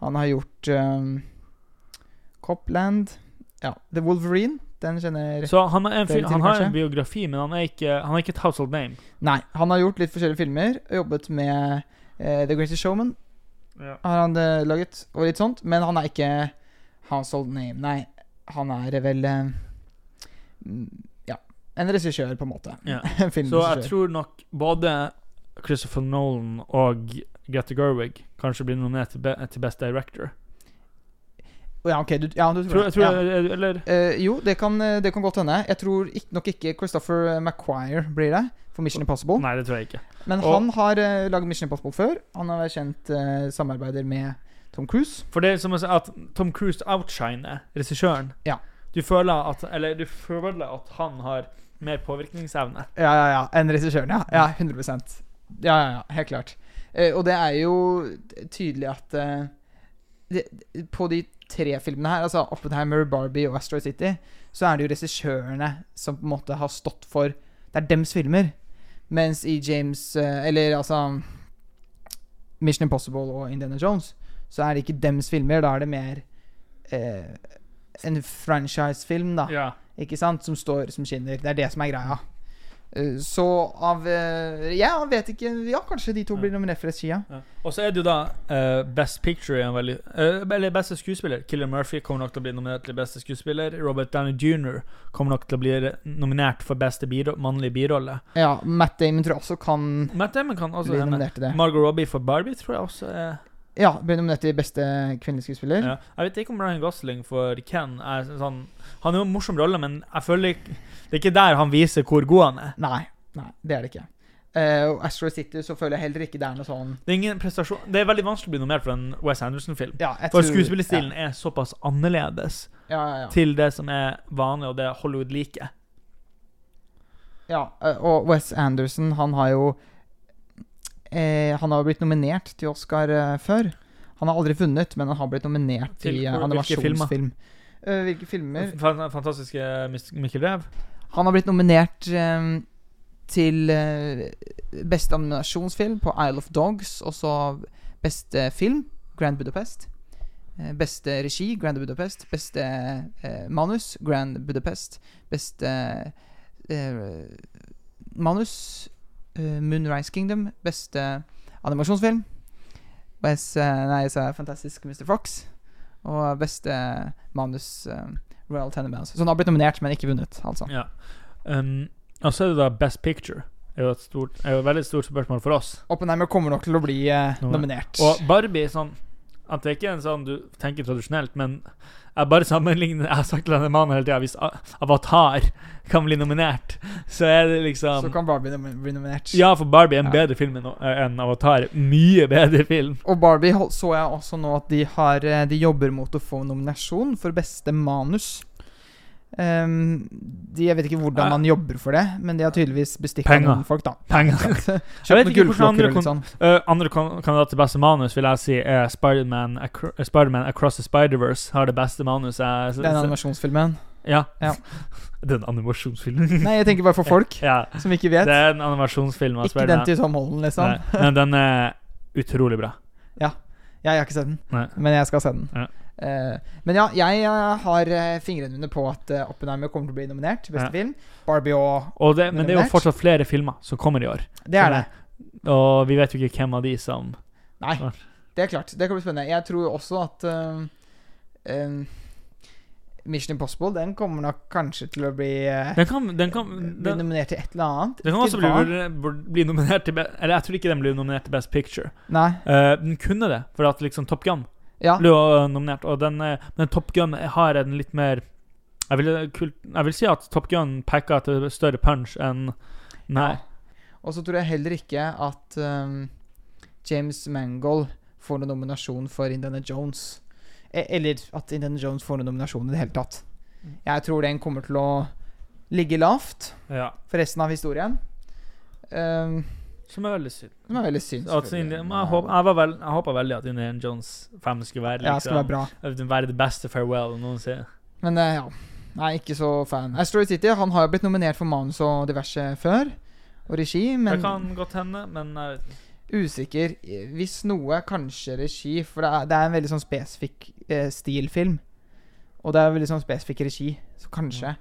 Han har gjort um, Copland Ja, The Wolverine Den kjenner Så han, en, litt han har en biografi, men han er ikke, han er ikke et household name. Nei, han har gjort litt forskjellige filmer. Jobbet med uh, The Greatest Showman, har han eh, laget, og litt sånt. Men han er ikke household name. Nei, han er vel eh, mm, Ja, en regissør, på en måte. Ja. En Så jeg tror nok både Christopher Nolan og Greta Gerwig kanskje blir nominert til Best Director. Ja, ok, du, ja, du Tror, tror, tror. Ja. jeg, eller Eh, jo, det kan, eh, det kan godt hende. Jeg tror ikke, nok ikke Christopher Maguire blir det for Mission Impossible. Nei, det tror jeg ikke. Men Og- han har uh, lagd Mission Impossible før. Han har vært kjent uh, samarbeider med Tom Cruise. For det er som å si at Tom Cruise outshiner regissøren. Ja. Du føler at Eller du føler at han har mer påvirkningsevne. Ja, ja, ja. Enn regissøren, ja. Ja, 100 Ja, ja, ja. Helt klart. Uh, og det er jo tydelig at uh, det, På de tre filmene her, altså Oppenheimer, Barbie og Asteroid City, så er det jo regissørene som på en måte har stått for Det er dems filmer. Mens i James eh, Eller altså Mission Impossible og Indiana Jones, så er det ikke dems filmer. Da er det mer eh, en franchise-film, da. Ja. Ikke sant? Som står som skinner. Det er det som er greia. Eh, Så av eh, Ja, jeg vet ikke Ja, kanskje de to blir nominert for SKIA ja. Og så er det jo da uh, Best Picture en veldig uh, Eller beste skuespiller. Killer Murphy kommer nok til å bli nominert til beste skuespiller. Robert Downey jr. kommer nok til å bli nominert for beste biro mannlige birolle. Ja, Matt Damon tror jeg også kan Matt Damon kan også bli nominert til det. Margot Robbie for Barbie tror jeg også er Ja, nominert til beste kvinnelige skuespiller. ja. Jeg vet ikke om Ryan Gosling for Ken er sånn Han er jo en morsom rolle, men jeg føler ikke Det er ikke der han viser hvor god han er. Nei, nei, det er det ikke. Uh, og Astro City så føler jeg heller ikke det er noe sånn Det er ingen prestasjon Det er veldig vanskelig å bli nominert for en Wes Anderson-film. Ja, For skuespillerstilen ja. er såpass annerledes Ja, ja, ja. til det som er vanlig, og det Hollywood liker. ja. eh, Og Wes Anderson, han har jo eh, Han har jo blitt nominert til Oscar eh, før. Han har aldri vunnet, men han har blitt nominert Til til, eh, animasjonsfilm. hvilke filmer? animasjonsfilm. Eh, hvilke filmer? Fan- Fantastiske Mikkel Rev. Han har blitt nominert eh, til eh, beste animasjonsfilm på Isle of Dogs. Og så beste film, Grand Budapest. Beste regi, Grand Budapest. Beste manus, Grand Budapest. Beste manus, Moonrise Kingdom. Beste animasjonsfilm. Best, eh, nei, så er Fantastisk Mr. Fox. Og beste manus, eh, Royal Tenenbaums. Så han har blitt nominert, men ikke vunnet, altså. Ja. Um, og så er det da Best Picture. Er jo et, stort, er jo et veldig stort spørsmål for oss. Oppenheimer kommer nok til å bli eh, nominert. Og Barbie sånn At det ikke er en sånn du tenker tradisjonelt, men jeg bare sammenligner Jeg har sagt til denne mannen hele tida hvis Avatar kan bli nominert, så er det liksom så kan Barbie nom bli nominert. Ja, for Barbie er en Ja. bedre film enn enn Avatar. Mye bedre film. Og Barbie så jeg også nå at de har eh, De jobber mot å få nominasjon for beste manus. Ehm, de, jeg vet ikke hvordan man jobber for det, men de har tydeligvis bestikka noen folk, da. Penger. Kjøpt noen gullklokker og sånn. Uh, andre kandidat til beste manus vil jeg si er Spiderman Acro Spider Across the Spider-Verse. Har det beste manuset. Den animasjonsfilmen. Ja. Ja. det er en animasjonsfilm. Nei, jeg tenker bare for folk ja. som ikke vet. Det er en animasjonsfilm Ikke den til Tom Holland, liksom. Nei, Men den er utrolig bra. Jeg har ikke sett den, Nei. men jeg skal se den. Ja. Uh, men ja, jeg eh, har eh, fingrene under på at uh, Oppenheimer kommer til å bli nominert til beste Ja. film. Barbie og Og det, men det er jo fortsatt flere filmer som kommer i år. Det er det. Og vi vet jo ikke hvem av de som Nei, det er klart. Det kan bli spennende. Jeg tror også at uh, um, Mission Impossible Den kommer nok kanskje til å bli, uh, Den kan, den kan, bli nominert til et eller annet. den kan også bli, bli, bli nominert til Eller jeg tror ikke den blir nominert til Best Picture. Nei. uh, den kunne det, for at liksom Top Gun Ja. ble eh, nominert. Og den, eh, men Top Gun har en litt mer Jeg vil, jeg vil si at Top Gun peker til større punch enn Nei. Og så tror jeg heller ikke at um, James Mangold får noen nominasjon for Indiana Jones. E eller at Indiana Jones får noen nominasjon i det hele tatt. Mm. Jeg tror den kommer til å ligge lavt Ja. for resten av historien. Um, Som er veldig synd. som er veldig synd. Men jeg, håper, jeg, var vel, jeg håpa veldig at Indiana Jones 5 skulle være Ja, skulle være bra. liksom, være det beste farewell noensinne. Men eh, ja. Nei, ikke så fan. Asteroid City han har jo blitt nominert for manus og diverse før. Og regi, men det kan godt hende, men jeg vet ikke. Usikker. Hvis noe, kanskje regi. For det er, det er en veldig sånn spesifikk eh, stilfilm. Og det er veldig sånn spesifikk regi, så kanskje.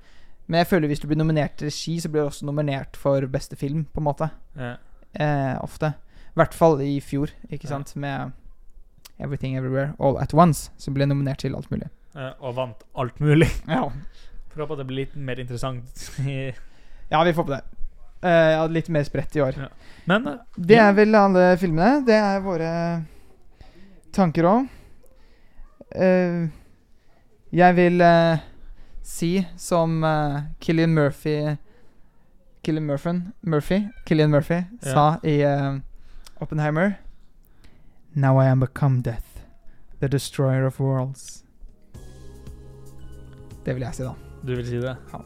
Men jeg føler hvis du blir nominert til regi, så blir du også nominert for beste film, på en måte. Ja. Eh, ofte. I hvert fall i fjor, ikke Ja. sant, med Everything Everywhere All At Once, som ble nominert til alt mulig. Eh, og vant alt mulig. Ja, Får håpe at det blir litt mer interessant. ja vi får på det. Eh, ja, litt mer spredt i år. Ja. Men eh, Det er vel alle filmene. Det er våre tanker òg. jeg vil eh, si som Killian Murphy Killian Murphy, Murphy, Killian Murphy Ja. sa i eh, Oppenheimer Now I am become death, the destroyer of worlds. Det vil jeg si, da. Du vil si det? Ja.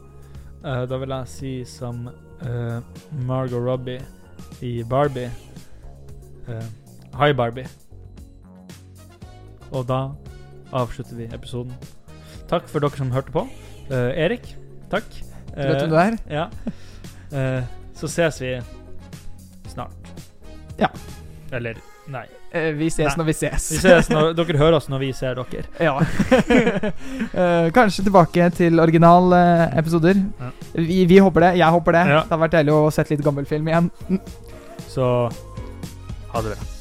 Uh, da vil jeg si som eh, Margot Robbie i Barbie Uh, Hi, Barbie. Og da avslutter vi episoden. Takk for dere som hørte på. Uh, Erik, takk. Du vet hvem du er? Ja. Så ses vi snart. Ja. Eller nei. Eh, vi ses Nei. når vi ses. Vi ses når dere hører oss når vi ser dere. Ja. Eh, kanskje tilbake til originalepisoder. Ja. Vi, vi håper det. Jeg håper det. Ja. Det har vært deilig å sette litt gammel film igjen. Så ha det bra.